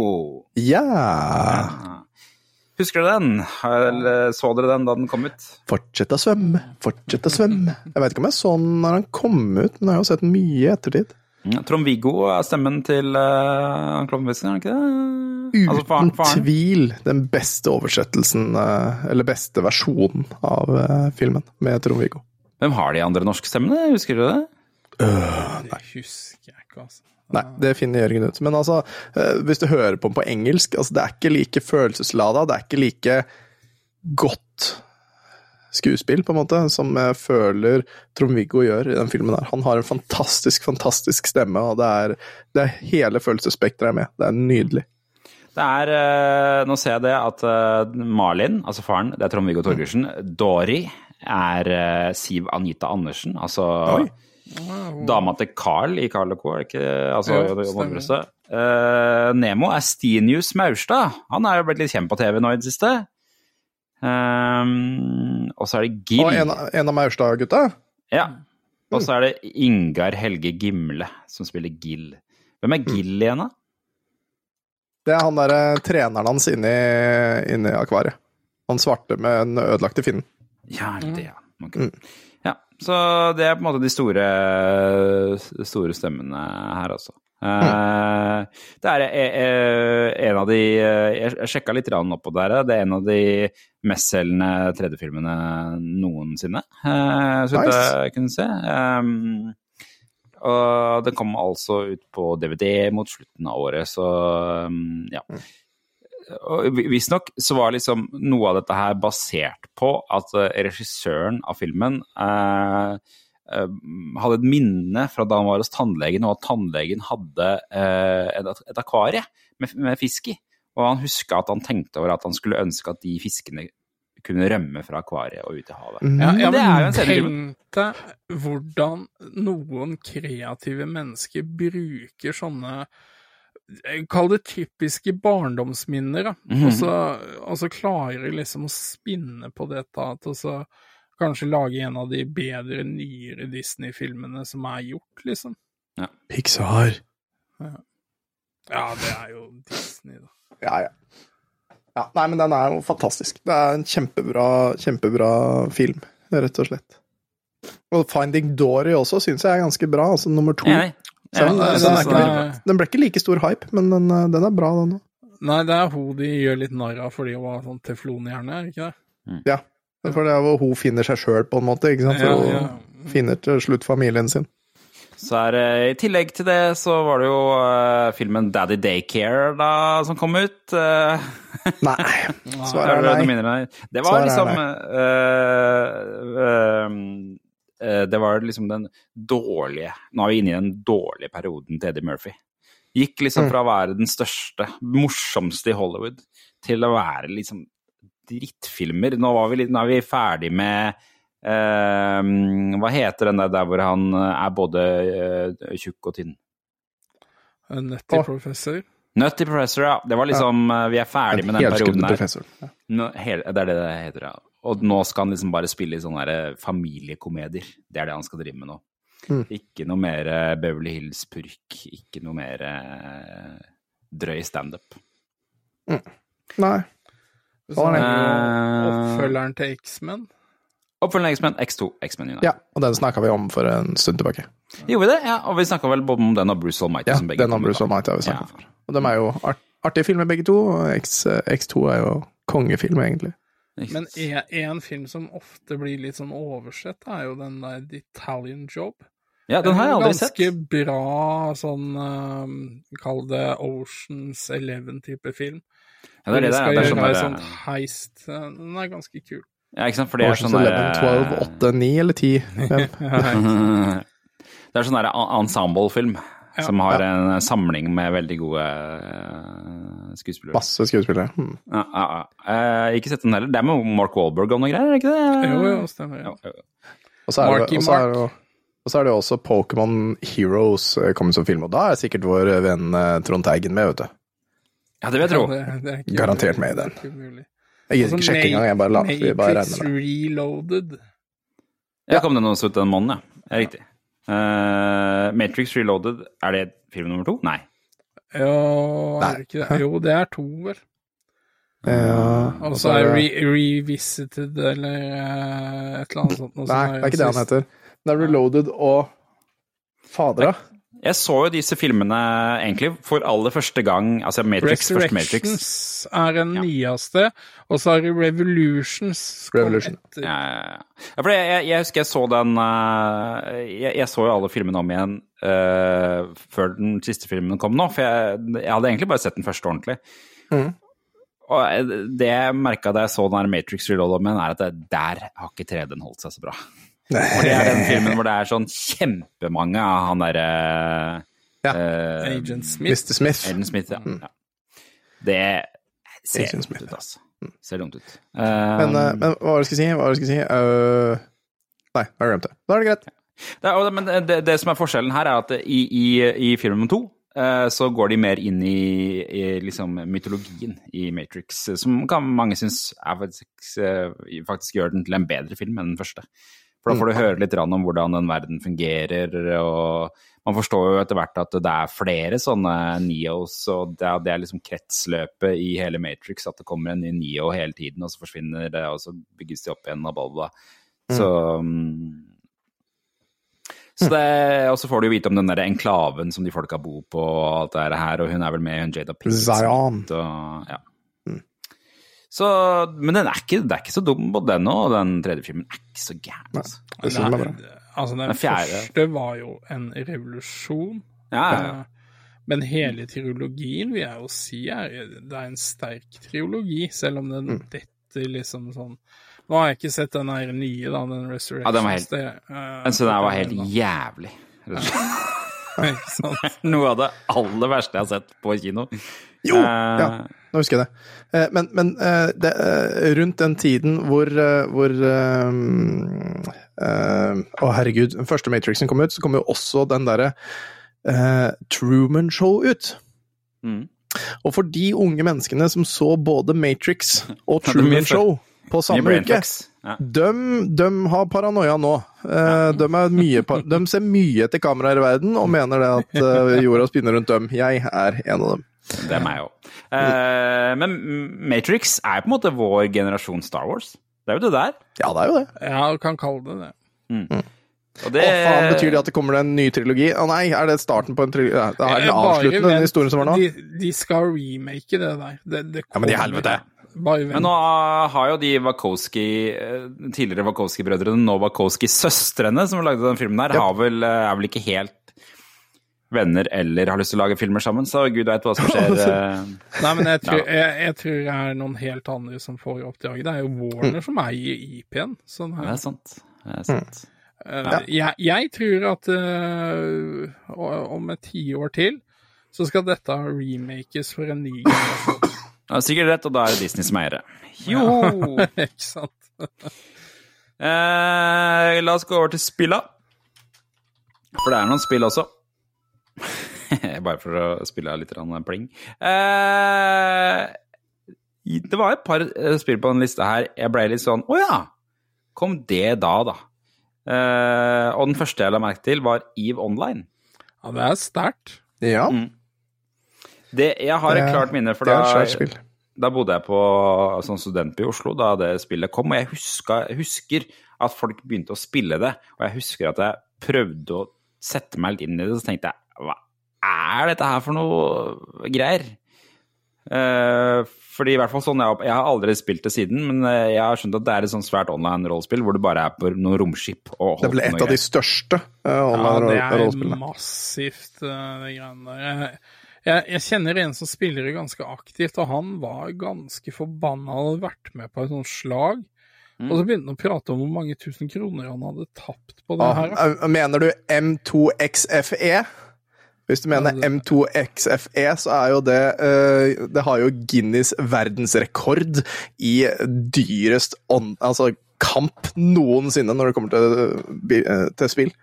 Ja! Husker dere den? Eller så dere den da den kom ut? Fortsett å svømme, fortsett å svømme. Jeg vet ikke om jeg så den når den kom ut, men jeg har jo sett den mye i ettertid. Ja, Trond-Viggo er stemmen til uh, Klovnefisken, er han ikke det? Uten Altså, faren- faren. tvil den beste oversettelsen, uh, eller beste versjonen av uh, filmen, med Trond-Viggo. Hvem har de andre norske stemmene? Husker dere det? Nei, Det husker jeg ikke, altså. Nei, det finner Jørgen ut. Men altså, eh, hvis du hører på den på engelsk, altså, det er ikke like følelseslada, det er ikke like godt skuespill, på en måte, som jeg føler Trond-Viggo gjør i den filmen der. Han har en fantastisk, fantastisk stemme, og det er, det er hele følelsesspekteret er med. Det er nydelig. Det er eh, Nå ser jeg det at eh, Marlin, altså faren, det er Trond-Viggo Torgersen. Dori er eh, Siv Anita Andersen, altså Oi. dama til Carl i Carl Co. Er ikke altså. Brøste. Eh, Nemo er Stinius Maurstad. Han er jo blitt litt kjent på TV nå i det siste. Ehm, og så er det Gill. Og en, en av Maurstad-gutta? Ja. Og så er det Ingar Helge Gimle som spiller Gill. Hvem er Gill igjen, da? Det er han derre treneren hans inni, inni akvariet. Han svarte med den ødelagte finnen. Ja, det det, ja. Okay. Mm. Ja, så det er på en måte de store, store stemmene her, altså. Eh, det er eh, eh, en av de Jeg sjekka litt opp på der. Det er en av de mestselgende 3D-filmene noensinne, så vidt Nice. jeg kunne se. Um, og den kom altså ut på DVD mot slutten av året, så um, ja. Og Visstnok så var liksom noe av dette her basert på at regissøren av filmen eh, hadde et minne fra da han var hos tannlegen, og at tannlegen hadde eh, et, et akvarie med, med fisk i. Og han huska at han tenkte over at han skulle ønske at de fiskene kunne rømme fra akvariet og ut i havet. Ja, ja, det er men tenk deg hvordan noen kreative mennesker bruker sånne eh, Kall det typiske barndomsminner, da. Mhm. og, så, og så klarer de liksom å spinne på dette at og så kanskje lage en av de bedre, nyere Disney-filmene som er gjort, liksom. Pixar. Ja, det er jo Disney, da. Ja, ja. ja. Nei, men den er jo fantastisk. Det er en kjempebra, kjempebra film, rett og slett. Og Finding Dory også syns jeg er ganske bra, altså nummer to. Den, den, ikke, den ble ikke like stor hype, men den, den er bra, den òg. Nei, det er hun de gjør litt narr av fordi hun har sånn teflonhjerne, er det ikke det? Ja. For det er hvor hun finner seg sjøl, på en måte. ikke sant? For Ja, hun finner til slutt familien sin. Så er det, I tillegg til det så var det jo uh, filmen Daddy Daycare da, som kom ut. Uh, Nei. Svaret er nei. det nei. Det var Svaret liksom eh, eh, eh, Det var liksom den dårlige Nå er vi inne i den dårlige perioden til Eddie Murphy. Gikk Mm. liksom fra å være den største, morsomste i Hollywood, til å være liksom drittfilmer. Nå, var vi litt, nå er vi ferdig med uh, Hva heter den der, der hvor han er både uh, tjukk og tynn? En Nutty oh. professor. Nutty Professor, ja. Det var liksom ja. Vi er ferdig med den perioden der. professor. Ja. Nå, hele, det er det det heter, ja. Og nå skal han liksom bare spille i sånne familiekomedier. Det er det han skal drive med nå. Mm. Ikke noe mer eh, Beverly Hills-purk. Ikke noe mer eh, drøy standup. Nei. Oppfølgeren til X-Men. Oppfølgende X-Men, X2, X-Men United. Ja, og den snakka vi om for en stund tilbake. Gjorde vi det? Ja, og vi snakka vel både om den og Bruce Almighty. Ja, som begge den og Bruce. Almighty har vi snakket Ja. for. Og de er jo art artige filmer begge to, og X, X2 er jo kongefilm, egentlig. Men én en, en film som ofte blir litt sånn oversett, er jo den der The Italian Job. ja, den har jeg aldri sett. Ganske bra sånn um, Kall det Oceans Eleven-type film. Ja, det er det det er. Det er sånn der, sånt heist. Den er ganske kul. ja, ikke sant, for det er sånn 11, 12, 8, 9 eller 10. Det er sånn der ensemble-film Ja. som har en samling med veldig gode eh, skuespillere. Masse skuespillere. Hmm. Ja, ja, ja. Eh, ikke sett den heller. Det er med Mark Wahlberg og noe greier, er det ikke det? Jo, jo, stemmer. Ja. Og så er det, og så er det, Mark. jo- og så er det jo også Pokémon Heroes eh, kommet som film, og da er sikkert vår venn eh, Trond Teigen med, vet du. Ja, det vil jeg tro. Ja, det- det er Garantert med i den. Det. Jeg gidder ikke sjekke engang, jeg bare, la, vi bare Matrix regner med. Reloaded. Ja, kom den også ut den måneden, ja. er riktig. Uh, Matrix Reloaded, er det film nummer to? Nei. Jo, er det ikke det? Jo, det er to, vel. Ja, Og så er re Revisited eller eh, et eller annet sånt. noe Nei, det er ikke det han heter. Det er Reloaded og Fadera. Jeg så jo disse filmene egentlig for aller første gang Altså Matrix, først Matrix. Resurrections er den nyeste, og så er det Revolutions. Revolution. Ja, ja, ja. Ja, for jeg, jeg, jeg husker jeg så den eh, jeg, jeg så jo alle filmene om igjen uh, før den siste filmen kom nå, for jeg, jeg hadde egentlig bare sett den første ordentlig. Mm. Og det jeg merka da jeg så den her Matrix Reload om igjen, er at det, der har ikke 3D-en holdt seg så bra. For det er den filmen hvor det er sånn kjempemange av han derre Ja. Uh, Agent Smith. Mr. Smith. Agent Smith, ja. ja. Det ser Agent dumt ut, altså. Ser dumt ut. Men, uh, men hva var det jeg skulle si? Hva var det jeg skulle si? Nei, jeg glemte det. Da er det greit. Det, er- og men det, det som er forskjellen her, er at i, i, i film nummer to eh, så går de mer inn i, i liksom mytologien i Matrix, som kan mange synes er faktisk, faktisk gjør den til en bedre film enn den første. For da får du høre litt om hvordan den verden fungerer, og man forstår jo etter hvert at det er flere sånne Neos, og det er, liksom kretsløpet i hele Matrix, at det kommer en ny Neo hele tiden, og så forsvinner det, og så bygges de opp igjen, og bla, bla. Så mm, så det, og så får du jo vite om den der enklaven som de folka bor på, og alt det her, og hun er vel med, i Jada Pinkett Zion. Og, ja. Så, men den er ikke, det er ikke så dum, både den og den tredje filmen er ikke så gæren. Altså. Det er. Altså, den Den første var jo en revolusjon. Ja, ja. Eh, Men hele trilogien vil jeg jo si er, det er en sterk trilogi, selv om den Mm. detter liksom sånn Nå har jeg ikke sett den her nye, da, den Resurrection. Ja, den var helt- det, uh, så den var helt jævlig. Noe av det aller verste jeg har sett på kino. Jo! Eh, Ja, nå husker jeg det. Eh, Men, men eh, det, eh, rundt den tiden hvor, eh, hvor eh, eh, Å, herregud. Den første Matrixen kom ut, så kom jo også den derre eh, Truman Show ut. Mm. Og for de unge menneskene som så både Matrix og Truman Show på samme uke. Ja. de, de har paranoia nå. Eh, de, mye, de ser mye etter kameraer i verden og mener det at eh, jorda spinner rundt dem. Jeg er en av dem. Det er meg òg. men Matrix er på en måte vår generasjon Star Wars. Det er jo det der. Ja, det er jo det. Ja, du kan kalle det det. Og Å, faen, Betyr det at det kommer en ny trilogi? Å nei, er det starten på en trilogi? Det er den Eh, avsluttende, den historien som var nå? De, de skal remake det der. Det, det Ja, men i helvete. Men nå har jo de Wachowski, eh, tidligere Wachowski-brødrene, nå Wachowski-søstrene, som lagde den filmen der, Ja. har vel, eh, er vel ikke helt venner eller har lyst til å lage filmer sammen, så gud veit hva som skjer. eh. Nei, men jeg tror, jeg, jeg tror det er noen helt andre som får oppdraget. Det er jo Warner som eier IP-en. Sånn Det er sant. Det er sant. Eh, jeg, jeg tror at uh, om et tiår til så skal dette remakes for en ny generasjon. Du har sikkert rett, og da er det Disney som eier det. Jo! Ikke sant? uh, la oss gå over til spilla. For det er noen spill også. Bare for å spille av litt pling. Eh, det var et par eh, spill på den lista her. Jeg ble litt sånn Å ja! Kom det da, da? Eh, og den første jeg la merke til, var Eve Online. Ja, det er sterkt. Ja, Mm. Det, jeg har et klart minne, for da, da bodde jeg på sånn studentby i Oslo da det spillet kom, og jeg huska, husker at folk begynte å spille det, og jeg husker at jeg prøvde å sette meg litt inn i det, så tenkte jeg hva er dette her for noe greier? Eh, fordi i hvert fall sånn, jeg, jeg har aldri spilt det siden, men eh, jeg har skjønt at det er et sånn svært online-rollespill hvor du bare er på noen romskip og Det ble et av de største uh, Ja, det er massivt, det de greiene der. Jeg, jeg, jeg kjenner en som spiller det ganske aktivt, og han var ganske forbanna. Han hadde vært med på et sånt slag. Mm. Og så begynte han å prate om hvor mange tusen kroner han hadde tapt på det her. Ah, mener du M2XFE? Hvis du mener M2XFE, E, så er jo det eh, Det har jo Guinness verdensrekord i dyrest on, altså kamp noensinne når det kommer til, eh, til spill.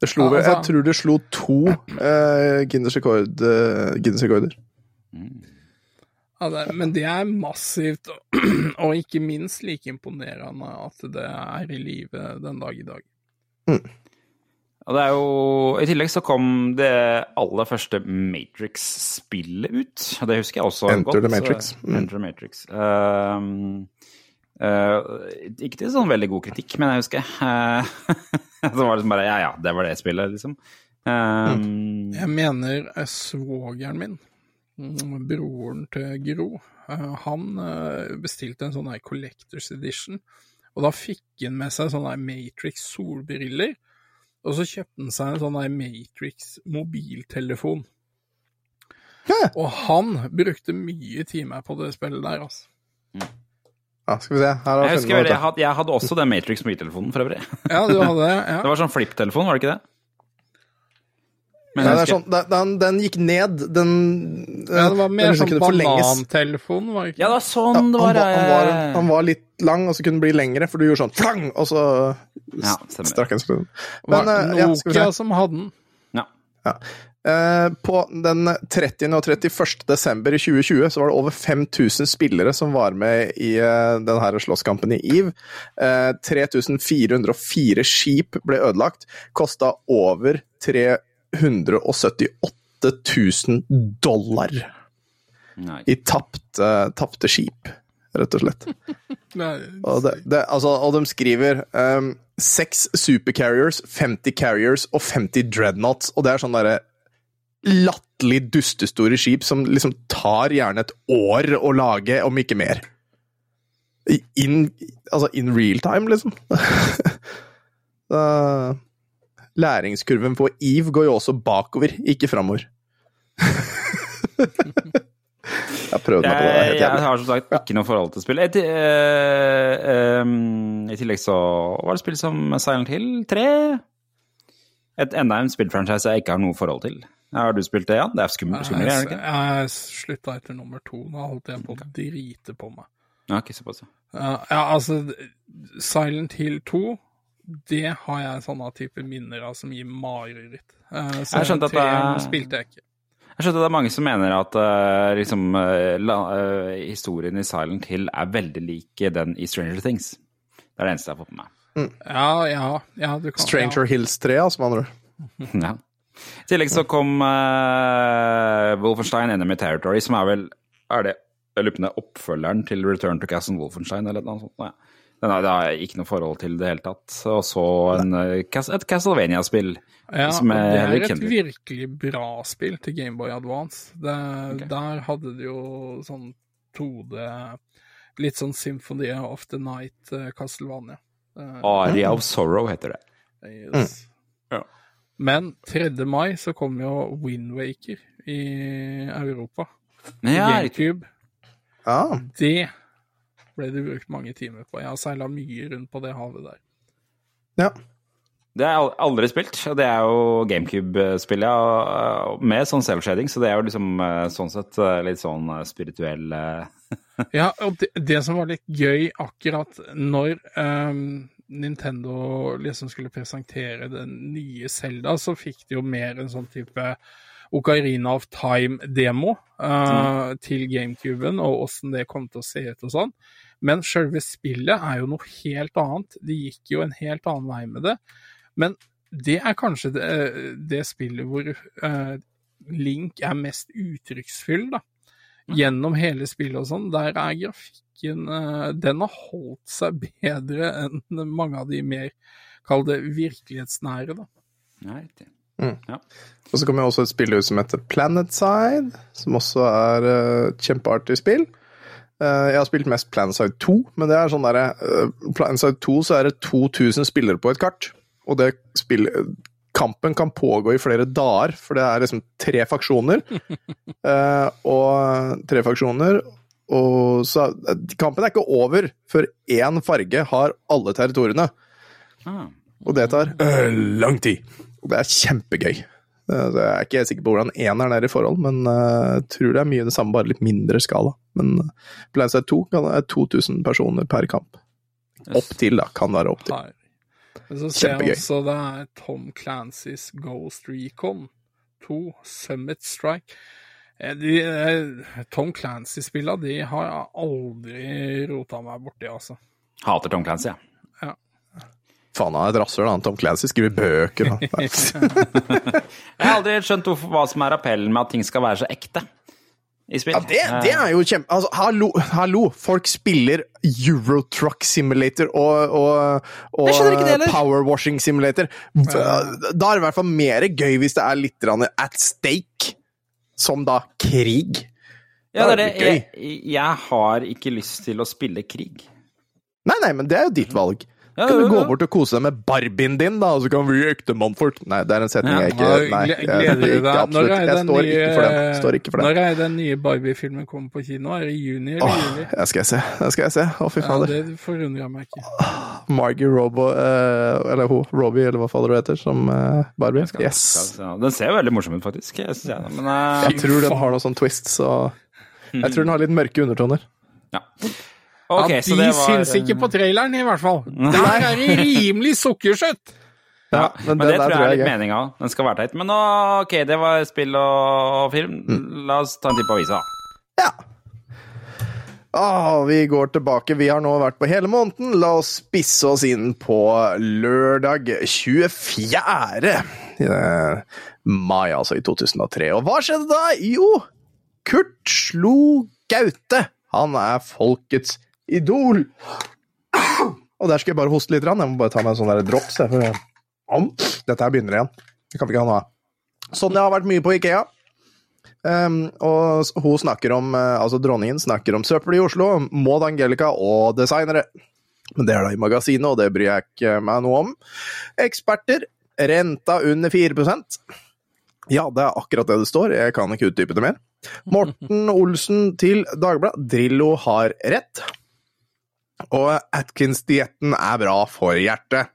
Det slo, altså- jeg tror det slo to eh, Guinness, rekord, eh, Guinness rekorder. Men det er massivt, og, ikke minst like imponerende at det er i live den dag i dag. Og det er jo I tillegg så kom det aller første Matrix-spillet ut. Og det husker jeg også Enter godt. the Matrix. så- Mm. Enter the Matrix. Um, uh, ikke til sånn veldig god kritikk, men jeg husker uh, Det var liksom bare Ja, ja, det var det spillet, liksom. Um, Jeg mener eh, svogeren min, mm, broren til Gro, uh, han eh, bestilte en sånn her Collectors Edition. Og da fikk han med seg sånne Matrix solbriller. Og så kjøpte han seg en sånn her Matrix mobiltelefon. Og han brukte mye timer på det spillet der, altså. Ja, skal vi se. Her jeg husker jeg, hadde, jeg hadde også den Matrix mobiltelefonen, for øvrig. Ja, du hadde det? Ja. Det var sånn flip-telefon, var det ikke det? Men Ja, det er sånn, den, den, den gikk ned. Den, Ja, det var mer sånn banantelefon, var det ikke? Ja, det var sånn Ja, det han, var. var, han, var, eh, han var litt lang, og så kunne den bli lengre, for du gjorde sånn flang, og så Ja, strakk seg. Var Men, eh, ja, skal vi Nokia se. som hadde den. Ja. ja. på den 30. og 31. desember i 2020 så var det over 5000 spillere som var med i denne slåsskampen i EVE. Eh, 3404 skip ble ødelagt. Kosta over 378 000 dollar Nei. i tapte, tapte skip, rett og slett. Nei, Og, det, det, altså, og de skriver um, seks supercarriers, 50 carriers og 50 dreadnoughts. Og det er sånn derre latterlig dustestore skip som liksom tar gjerne et år å lage, om ikke mer. In, altså in real time, liksom. Da- læringskurven på Eve går jo også bakover, ikke framover. Jeg prøvd meg på det. Jeg, jeg har som sagt ikke noe forhold til spill. I, uh, um, I tillegg så var det spill som Silent Hill 3. Et enda en spillfranchise jeg ikke har noe forhold til. Har du spilt det, Jan? Det er skummelt, er det ikke? Jeg slutta etter nummer to. Da holdt jeg på å drite på meg. Ja, ikke såpass. Ja, ja, altså Silent Hill 2, det har jeg sånne type minner av som gir mareritt. Uh, Jeg skjønte at det- spilte jeg ikke. Jeg skjønner det er mange som mener at uh, liksom, eh, la, uh, historien i Silent Hill er veldig lik den i Stranger Things. Det er det eneste jeg har fått med meg. Ja, ja, ja, du kan Stranger Hills 3, altså, med andre ord. Ja. I tillegg så kom uh, Wolfenstein Enemy Territory, som er vel er det jeg lurer på om det er oppfølgeren til Return to Castle Wolfenstein eller noe sånt. Nei. Den har, det har jeg ikke noe forhold til i det hele tatt. Og så en, eh, et Castlevania-spill. Ja, Som er det er et kjent. virkelig bra spill til Gameboy Advance. Det, okay. Der hadde du jo sånn 2D Litt sånn Symphony of the Night eh, Castlevania. Eh, Aria of Sorrow heter det. yes. Ja. Men 3. mai så kom jo Windwaker i Europa. Ja. GameCube. Ja. Det ble det brukt mange timer på. Jeg har seila mye rundt på det havet der. ja. Det har jeg aldri spilt, og det er jo GameCube-spillet ja, med sånn self-shading, så det er jo liksom eh, sånn sett eh, litt sånn eh, spirituell Ja, og det, det som var litt gøy akkurat når um, Nintendo liksom skulle presentere den nye Zelda, så fikk de jo mer en sånn type Ocarina of Time-demo eh, til GameCuben, og åssen det kom til å se ut og sånn. Men selve spillet er jo noe helt annet. De gikk jo en helt annen vei med det. Men det er kanskje det, det spillet hvor uh, Link er mest uttrykksfull, da gjennom hele spillet og sånn, der er grafikken uh, Den har holdt seg bedre enn mange av de mer, kall det, virkelighetsnære, da. Ja, riktig. Og så kommer jo også et spill ut som heter Planetside, som også er uh, kjempeartig spill. Eh, jeg har spilt mest Planetside 2, men det er sånn derre uh, Planetside 2 så er det 2000 spillere på et kart, og det spillet Kampen kan pågå i flere dager, for det er liksom tre faksjoner. Eh, og tre faksjoner, og så Kampen er ikke over før én farge har alle territoriene. Ah. Og det tar øh, lang tid. Og det er kjempegøy. Eh, så Jeg er ikke helt sikker på hvordan eneren er i forhold, men eh, jeg tror det er mye det samme, bare litt mindre skala. Men uh, Planeside 2 kan være 2000 personer per kamp. Opp til, da. Kan være opp til. Men så ser jeg også det er Tom Clancys Ghost Recon 2, Summit Strike. Eh, De, eh, Tom Clancy-spilla, de har jeg aldri rota meg borti, altså. Hater Tom Clancy, ja. Faen, han er et rasshøl, han. Tom Clancy skriver bøker. Han. Jeg har aldri skjønt hva som er appellen med at ting skal være så ekte i spill. Ja, det, det er jo kjempe... Altså, hallo, hallo! Folk spiller Eurotruck Simulator og, og, og Jeg skjønner ikke det heller. Power Washing Simulator. Da er det i hvert fall mer gøy hvis det er litt at stake, som da krig. ja, det er det. Jeg, jeg har ikke lyst til å spille krig. Nei, nei, men det er jo ditt valg. Ja, kan du gå bort og kose deg med barbien din, da, og så kan vi bli ektemannfolk? Nei, det er en setning jeg ikke Nei, jeg, absolutt. Er Jeg står ikke for den. Står ikke for den. Når er den nye Barbie-filmen kommer på kino? Er det i juni eller Åh, juli? det skal jeg se. Det skal jeg se. Å, fy fader. Ja, det forundrer jeg meg ikke. Margie Robo, eh, eller hun, Robbie, eller hva fader det heter, som eh, Barbie. Yes. Ja, Den ser veldig morsom ut, faktisk. Jeg jeg, men, eh, Jeg tror den har noen sånn twists, og jeg tror den har litt mørke undertoner. ja. Ok, at de var syns ikke på traileren, i hvert fall. Der er det rimelig sukkersøtt! Ja, Men, men det tror jeg tror er litt meninga. Den skal være teit. Men nå, ok, det var spill og film. La oss ta en titt på avisa. Ja. Ah, vi går tilbake. Vi har nå vært på hele måneden. La oss spisse oss inn på lørdag 24. eh, mai, altså i 2003. Og hva skjedde da? Jo, Kurt slo Gaute. Han er folkets idol. Og der skal jeg bare hoste litt. Jeg må bare ta meg en sånn der drops. Dette her begynner igjen. Det kan vi ikke ha noe av. Sonja har vært mye på Ikea. Um, og hun snakker om, eh, altså dronningen snakker om søppel i Oslo, Maud Angelica og designere. Men det er da i magasinet, og det bryr jeg ikke meg noe om. Eksperter. Renta under 4% Ja, det er akkurat det det står. Jeg kan ikke utdype det mer. Morten Olsen til Dagbladet. Drillo har rett. Og Atkins-dietten er bra for hjertet.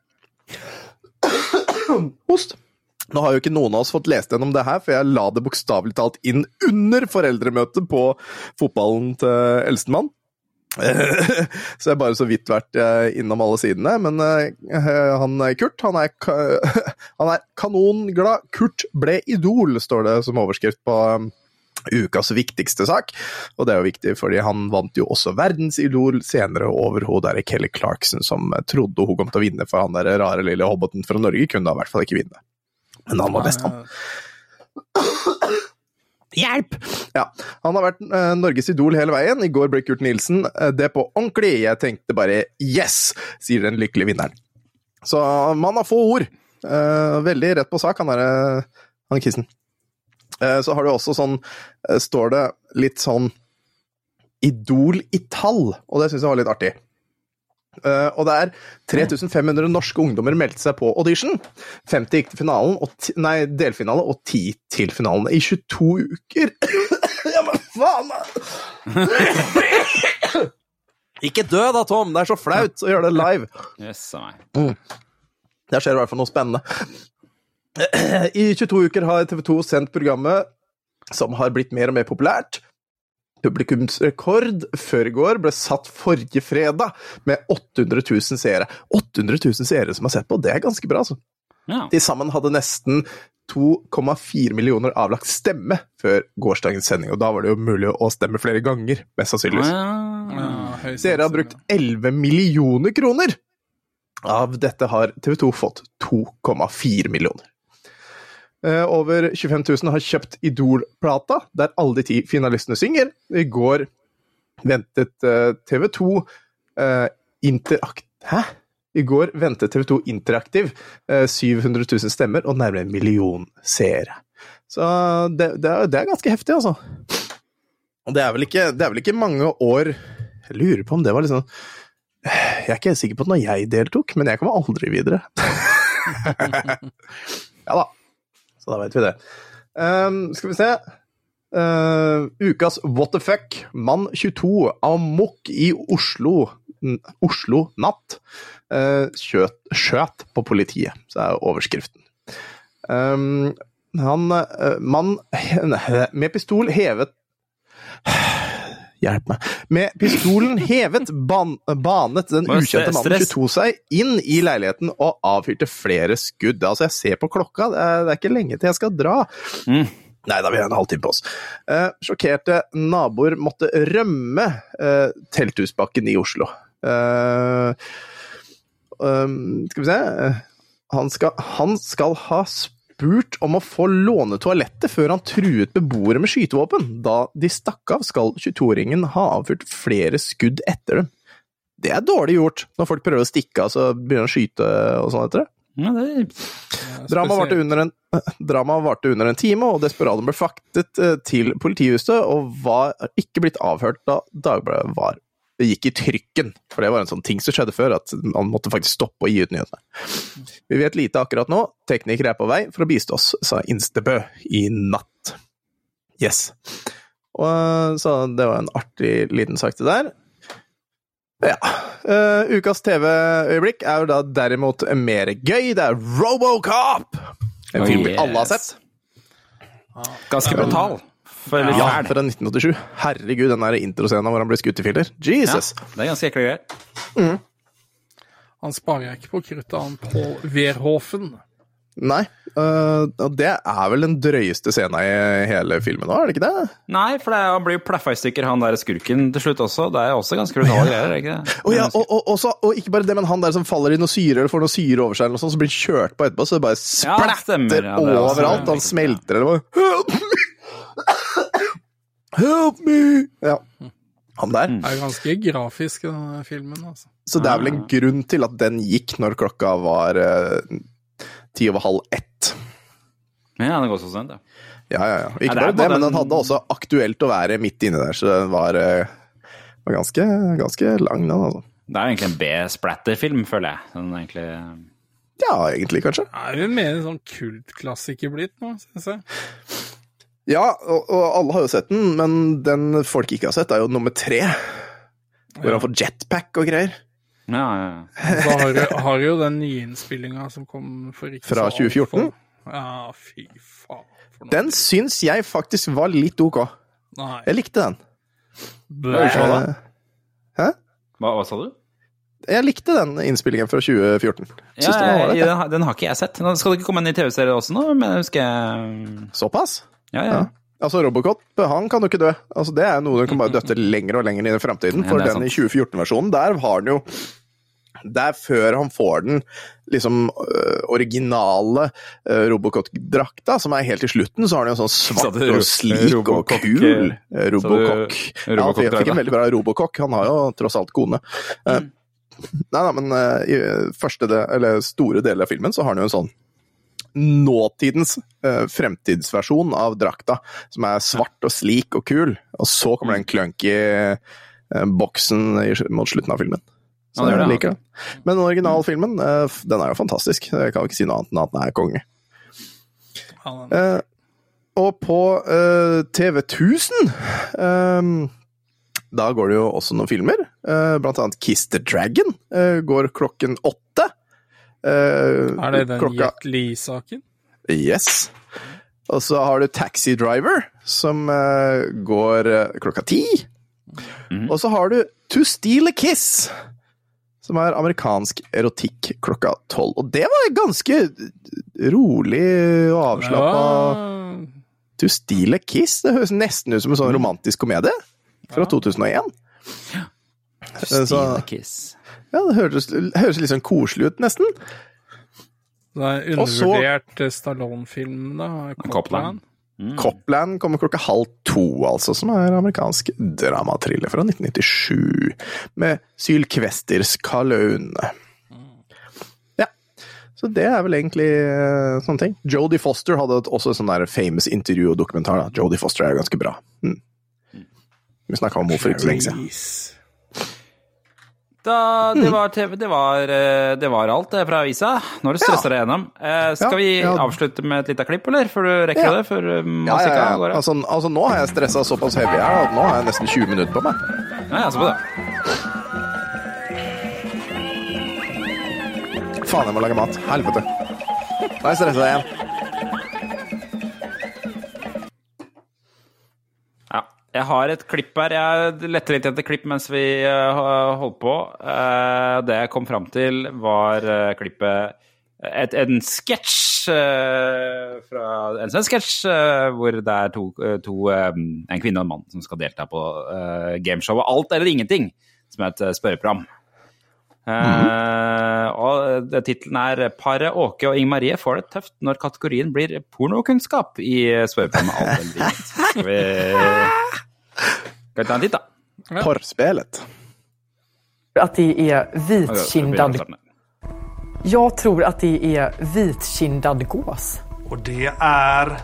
Host. Nå har jo ikke noen av oss fått lest gjennom det her, for jeg la det bokstavelig talt inn under foreldremøtet på fotballen til eldstemann. Så jeg har bare så vidt vært eh, innom alle sidene. Men eh, han Kurt, han er, han er kanonglad. Kurt ble idol, står det som overskrift på ukas viktigste sak. Og det er jo viktig, fordi han vant jo også verdensidol senere over hun der Kelly Clarkson, som trodde hun kom til å vinne, for han der rare lille hobboten fra Norge kunne da i hvert fall ikke vinne. Men han var best, han. Hjelp! Ja, Han har vært uh, Norges idol hele veien. I går ble Kurt Nilsen uh, det på ordentlig. Jeg tenkte bare yes, sier den lykkelige vinneren. Så man har få ord. Uh, veldig rett på sak, han derre han kissen. Eh, så har du også sånn eh, Står det litt sånn Idol i tall, og det syns jeg var litt artig. Uh, og det er 3500 norske ungdommer meldte seg på audition. 50 gikk til finalen, og ti, nei, delfinale, og 10 til finalen. I 22 uker Ja, men faen! da! Ikke dø da, Tom! Det er så flaut å gjøre det live. Jøss a meg. Der skjer det i hvert fall noe spennende. I 22 uker har TV 2 sendt programmet som har blitt mer og mer populært. Publikumsrekord før i går ble satt forrige fredag med 800 000 seere. 800 000 seere som har sett på, det er ganske bra, altså. Ja. De sammen hadde nesten 2,4 millioner avlagt stemme før gårsdagens sending, og da var det jo mulig å stemme flere ganger, mest sannsynligvis. Ja. Ja, Dere har brukt 11 millioner kroner. Av dette har TV 2 fått 2,4 millioner. Eh, Over 25 000 har kjøpt Idol-plata, der alle de ti finalistene synger. I går ventet TV 2 interakt... Hæ? I går ventet TV 2 Interaktiv eh, 700 000 stemmer og nærmere en million seere. Så det, det, er, det er ganske heftig, altså. Og det er ikke, det er vel ikke mange år Jeg lurer på om det var liksom Jeg er ikke helt sikker på når jeg deltok, men jeg kommer aldri videre. ja da. Da vet vi det. Um, skal vi se uh, Ukas what the fuck. Mann 22 amok i Oslo. Oslo natt. Uh, skjøt på politiet, så er overskriften. Um, han uh, Mann med pistol hevet Hjelp meg. Med pistolen hevet ban banet den ukjente mannen 22 seg inn i leiligheten og avfyrte flere skudd. Altså, jeg ser på klokka, det er, det er ikke lenge til jeg skal dra. Mm. Nei, da vi har ha en halvtime på oss. Eh, sjokkerte naboer måtte rømme eh, Telthusbakken i Oslo. Eh, um, skal vi se eh, han skal, han skal ha spurt om å få låne toalettet før han truet beboere med skytevåpen. Da de stakk av, skal 22-åringen ha avfyrt flere skudd etter dem. Det er dårlig gjort, når folk prøver å stikke av, så begynner å skyte og sånn etter det. Ja, det Dramaet varte under, en- dramaet varte under en time, og desperadoen ble fraktet eh, til politihuset og var ikke blitt avhørt da Dagbladet var det gikk i trykken, for det var en sånn ting som skjedde før, at man måtte faktisk stoppe å gi ut nyhetene. Vi vet lite akkurat nå, teknikere er på vei for å bistå oss, sa Instebø i natt. Yes. Og, så det var en artig liten sak til der. Ja. Uh, ukas TV-øyeblikk er jo da derimot mer gøy. Det er Robocop! En film vi alle har sett. Ganske brutal. Litt Ja, fæl. fra 1987. Herregud, den der introscenen hvor han blir skutt i filler. Ja, Jesus! det er ganske ekle greier. Han sparer ikke på kruttet, han på Verhofen. Nei, eh, og det er vel den drøyeste scenen i hele filmen nå, er det ikke det? Nei, for det er, han blir jo plaffa i stykker, han der skurken til slutt også. Det er også ganske brutale greier, er det ikke det? Og, ja, og, og, også, og ikke bare det, men han der som faller i noe syre eller får noe syre over seg, eller noe sånt, så blir han kjørt på etterpå, så det bare Ja, splatter stemmer. Ja, det er overalt. Han smelter eller noe. Help me! Ja. Han der. Det er ganske grafisk, den filmen. altså. Så det er vel en grunn til at den gikk når klokka var eh, ti over halv ett. Ja, det går så sent, ja. Ja, ja, ja. Ikke bare det, men den- den hadde også aktuelt å være midt inni der, så den var, eh, var ganske, ganske lang, den, altså. Det er egentlig en B-splatter-film, føler jeg. Den er egentlig... Ja, egentlig, kanskje. Det er jo mer en sånn kultklassiker blitt nå, syns jeg. Ja, og, og alle har jo sett den, men den folk ikke har sett, er jo nummer tre. Hvor han får jetpack og greier. Ja, ja, ja. Så har du har jo den nyinnspillinga som kom for ikke Fra 2014? altfor- Ja, fy faen. for. Den syns jeg faktisk var litt ok. Nei. Jeg likte den. Blæ. Eh, Hæ? Hva, hva sa du? Jeg likte den innspillingen fra 2014. Ja, den den, har- den har ikke jeg sett. Nå skal det ikke komme en ny TV-serie også nå, men jeg husker jeg... Såpass? Ja, ja. Ja. Altså, Robocop, han kan jo ikke dø. Altså, det er noe du kan bare døtte lenger og lenger inn i fremtiden. For den i 2014-versjonen, der har den jo Det er før han får den liksom øh, originale øh, Robocop-drakta, som er helt til slutten. Så har han jo sånn svart og slik og kul eh, eh, Robocop. Ja, han fikk- en veldig bra Robocop. Han har jo tross alt kone. Mm. Nei da, men eh, i første del, eller store deler av filmen så har han jo en sånn nåtidens uh, fremtidsversjon av drakta, som er svart og slik og kul. Og så kommer den clunky uh, boksen i, mot slutten av filmen. Så Ja, det jeg det, liker den. Men den originalfilmen, eh, f- den er jo fantastisk. Jeg kan ikke si noe annet enn at den er konge. Eh, og på eh, TV 1000 eh, da går det jo også noen filmer. Eh, blant annet Kiss the Dragon eh, går klokken åtte. Eh, er det den klokka Jet Li-saken? Yes. Og så har du Taxi Driver, som eh, går eh, klokka ti. Og så har du To Steal a Kiss, som er amerikansk erotikk klokka tolv. Og det var ganske rolig og avslappa. Ja. To Steal a Kiss? Det høres nesten ut som en sånn romantisk komedie fra 2001. To Steal a kiss. Ja, det høres, høres litt sånn koselig ut, nesten. Det er undervurdert eh, Stallone-film, da. Copland. Copland. Copland kommer klokka halv to, altså, som er amerikansk dramatriller fra 1997, med Sylkvesters Kaløne. Ja. Så det er vel egentlig uh, sånne ting. Jodie Foster hadde også et sånn der famous intervju og dokumentar. da. Jodie Foster er jo ganske bra. Mm. Vi snakka om henne for ikke så lenge siden. Da, det, var TV, det, var, eh, det var alt det fra avisa. Nå har du stressa deg gjennom. Eh, skal vi avslutte med et lite klipp, eller? Før du rekker det? Før eh, Ja, ja, ja. Altså, altså, nå har jeg stressa såpass heavy her at nå har jeg nesten 20 minutter på meg. Ja, jeg se på det. Faen, jeg må lage mat. Helvete. Nå er jeg stressa igjen. Jeg har et klipp her. Jeg lette litt etter klipp mens vi eh, holdt på. Eh, det jeg kom fram til, var eh, klippet et, En sketsj fra En svensk sketsj eh, hvor det er to, to En kvinne og en mann som skal delta på gameshowet Alt eller ingenting, som er et spørreprogram. Eh, og tittelen er 'Paret Åke og Ing-Marie får det tøft når kategorien blir pornokunnskap' i spørreprogrammet. Skal vi Skal vi ta en titt, da? Porrspelet. att det är Ja, vi begynner vitkindad. å starte med. Tror at det er vitkindad gås. Og det er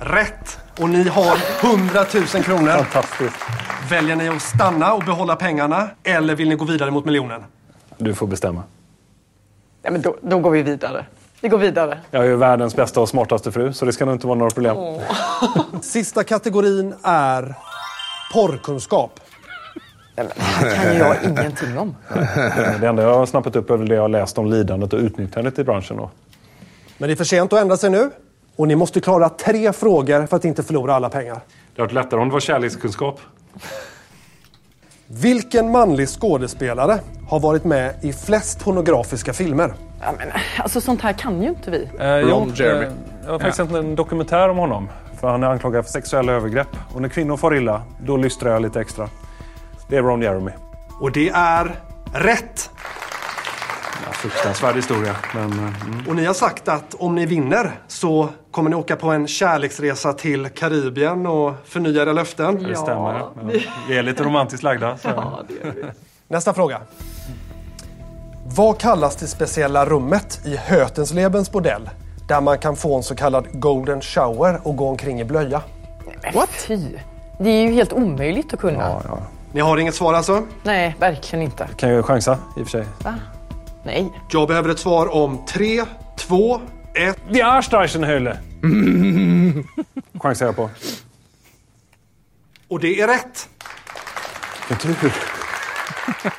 rett! Og ni har 100 000 kroner. Fantastisk. Velger ni å stanna og beholde pengene, eller vil ni gå videre mot miljonen? Du får bestämma. Ja, men då, då går vi vidare. Vi går vidare. Jag är ju världens bästa och smartaste fru, så det ska nog inte vara några problem. Sista kategorin är porrkunskap. Det här kan ju jag ingenting om. Det enda jag har snappat upp är väl det jag har läst om lidandet och utnyttjandet i branschen. Då. Men det är för sent att ändra sig nu. Och ni måste klara tre frågor för att inte förlora alla pengar. Det har varit lättare om det var kärlekskunskap. Vilken manlig skådespelare har vært med i flest pornografiske filmer? Ja, men, altså, sånt her kan jo ikke vi. Eh, Ron Jeremy. Jeg har faktisk sett en dokumentär om honom. For han er anklaget for seksuelle overgrep. Og når kvinner får ille, da lystrer jeg litt ekstra. Det er Ron Jeremy. Og det er rätt. Ja, fruktansvärd historia. Men, eh, mm. Och ni har sagt att om ni vinner så kommer ni åka på en kärleksresa till Karibien och förnya era löften. det stämmer. Ja. Vi är lite romantiskt lagda. Så. Nästa fråga. Vad kallas det speciella rummet i Hötenslebens bordell där man kan få en så kallad golden shower och gå omkring i blöja? What? Fy. Det är ju helt omöjligt att kunna. Ja, ja. Ni har inget svar alltså? Nej, verkligen inte. Kan jag ju chansa i och för sig. Nej. Jag behöver ett svar om tre, två, ett. Die Arstreichenhöhle! Chansar jag på. Och det är rätt. Vilken tur.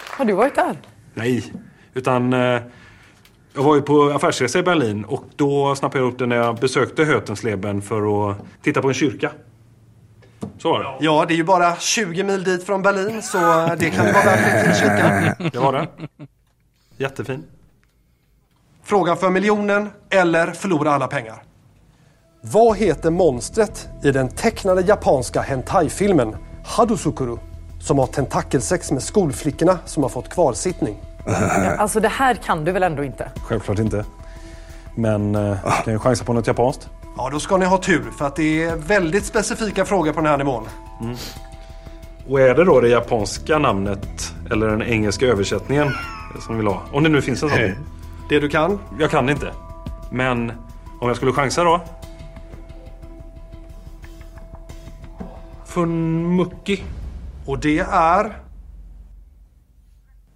Har du varit där? Nej, utan eh, jag var ju på affärsresa i Berlin och då snappade jag upp det när jag besökte Hötensleben för att titta på en kyrka. Så var det. Ja, det är ju bara 20 mil dit från Berlin så det kan vara värt en kyrka. Det var det. Jättefin. Frågan för miljonen eller förlora alla pengar. Vad heter monstret i den tecknade japanska hentai-filmen Hadosukuru som har tentakelsex med skolflickorna som har fått kvarsittning? Ja, alltså det här kan du väl ändå inte? Självklart inte. Men eh, kan jag chansa på något japanskt? Ja, då ska ni ha tur för att det är väldigt specifika frågor på den här nivån. Och är det då det japanska namnet eller den engelska översättningen som vill ha? Om det nu finns en sån. Det du kan? Jag kan inte. Men om jag skulle chansa då? Funmucki. Och det är...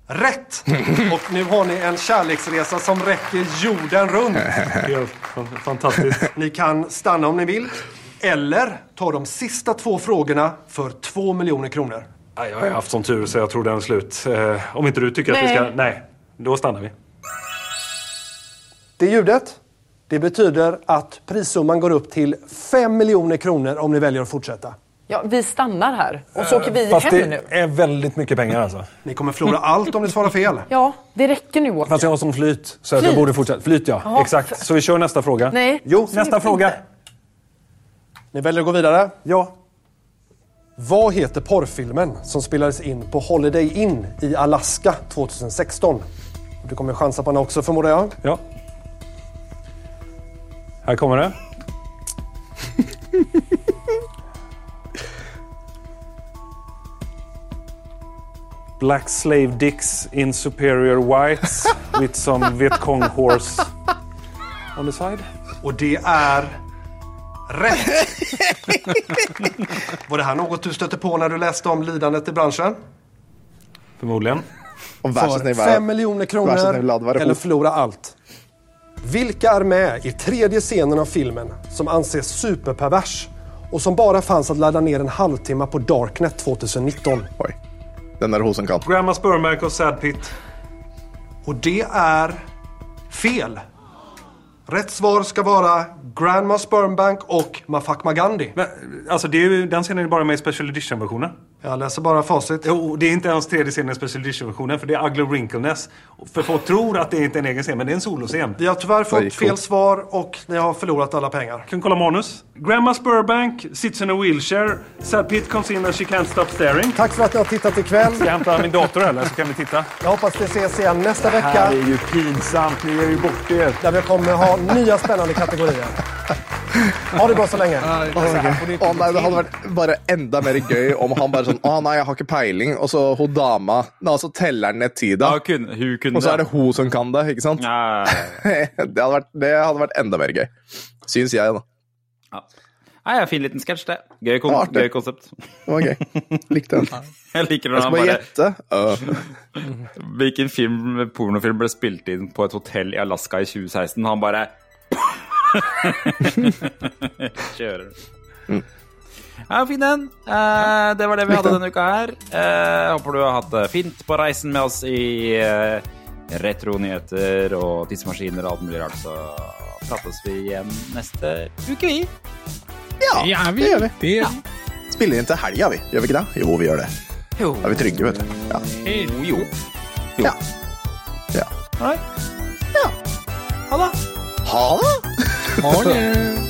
Rätt! Och nu har ni en kärleksresa som räcker jorden runt. Det fan- fantastiskt. Ni kan stanna om ni vill. Eller ta de sista två frågorna för två miljoner kronor. Nej, Jag har haft sån tur så jag tror den är slut. Eh, om inte du tycker att vi ska... Nej. Da då stannar vi. Det ljudet, det betyder att prissumman går upp till 5 miljoner kronor om ni väljer att fortsätta. Ja, vi stannar här och så åker vi Fast hem det nu. är väldigt mycket pengar alltså. Ni kommer förlora allt om ni svarar fel. Ja, det räcker nu. Fast jag har som flyt. Så flyt. jag borde fortsätta. Flyt ja, exakt. Så vi kör nästa fråga. Nej. Jo, nästa Inte. fråga. Ni väljer att gå vidare. Ja. Vad heter porrfilmen som spelades in på Holiday Inn i Alaska 2016? Du kommer chansa på den også, formoder jeg? Ja. Her kommer det. Black slave dicks in superior whites with some Vietcong horse on the side. Og det är rätt. Var det här något du stötte på när du läste om lidandet i branschen? Förmodligen. Om För 5 miljoner kronor eller förlora allt. Vilka är med i tredje scenen av filmen som anses superpervers och som bara fanns att ladda ner en halvtimme på Darknet 2019? Oj. Den där hosen kan. Grandma Spermac och Sad Pit. Och det är fel. Rätt svar ska vara Grandma Spermbank och Mafakma Gandhi. Men, alltså det är ju, den scenen är bara med i Special Edition-versionen. Jag läser bara facit. Jo, det är inte ens tredje scenen i Special Edition-versionen för det är Ugly Wrinkleness. För folk tror att det inte är en egen scen, men det är en soloscen. Vi har tyvärr fått fel svar och ni har förlorat alla pengar. kan kolla manus. Grandma Spurbank sits in a wheelchair. Sad Pitt comes in and she can't stop staring. Tack för att ni har tittat ikväll. Ska jag hämta min dator eller så kan vi titta? Jag hoppas vi ses igen nästa Det här jo är ju pinsamt, ni är ju bort er. där vi kommer ha nya spännande kategorier. Ha det bra så lenge. Å nei, Det hadde vært bare enda mer gøy om han bare sånn Å nei, jeg har ikke peiling. Og så hun dama da, Så teller han ned tida. Da kunne, hun kunne Og så er det hun som kan det, ikke sant? Ja, Det hadde vært, det hadde vært enda mer gøy. Syns jeg, da. ja. Nei, fin liten sketsj, det. Gøy, kon Ja, gøy konsept. Det var gøy. Likte den. Jeg liker når Jeg han skal bare gjette. Uh. Hvilken film, pornofilm ble spilt inn på et hotell i Alaska i 2016? Han bare Kjører. Ja, fin den. Eh, det var det vi hadde denne uka her. Eh, håper du har hatt det fint på reisen med oss i eh, retro-nyheter og tidsmaskiner og alt mulig rart. Så prates vi igjen neste uke, vi. Ja, Ja, vi, det gjør vi. det Ja. Spiller inn til helga, vi. Gjør vi ikke det? Jo, vi gjør det. Jo. Da er vi trygge, vet du. Ja. Jo, Jo. Ja. ja. Ja. Ha det. Ha det! Ha det.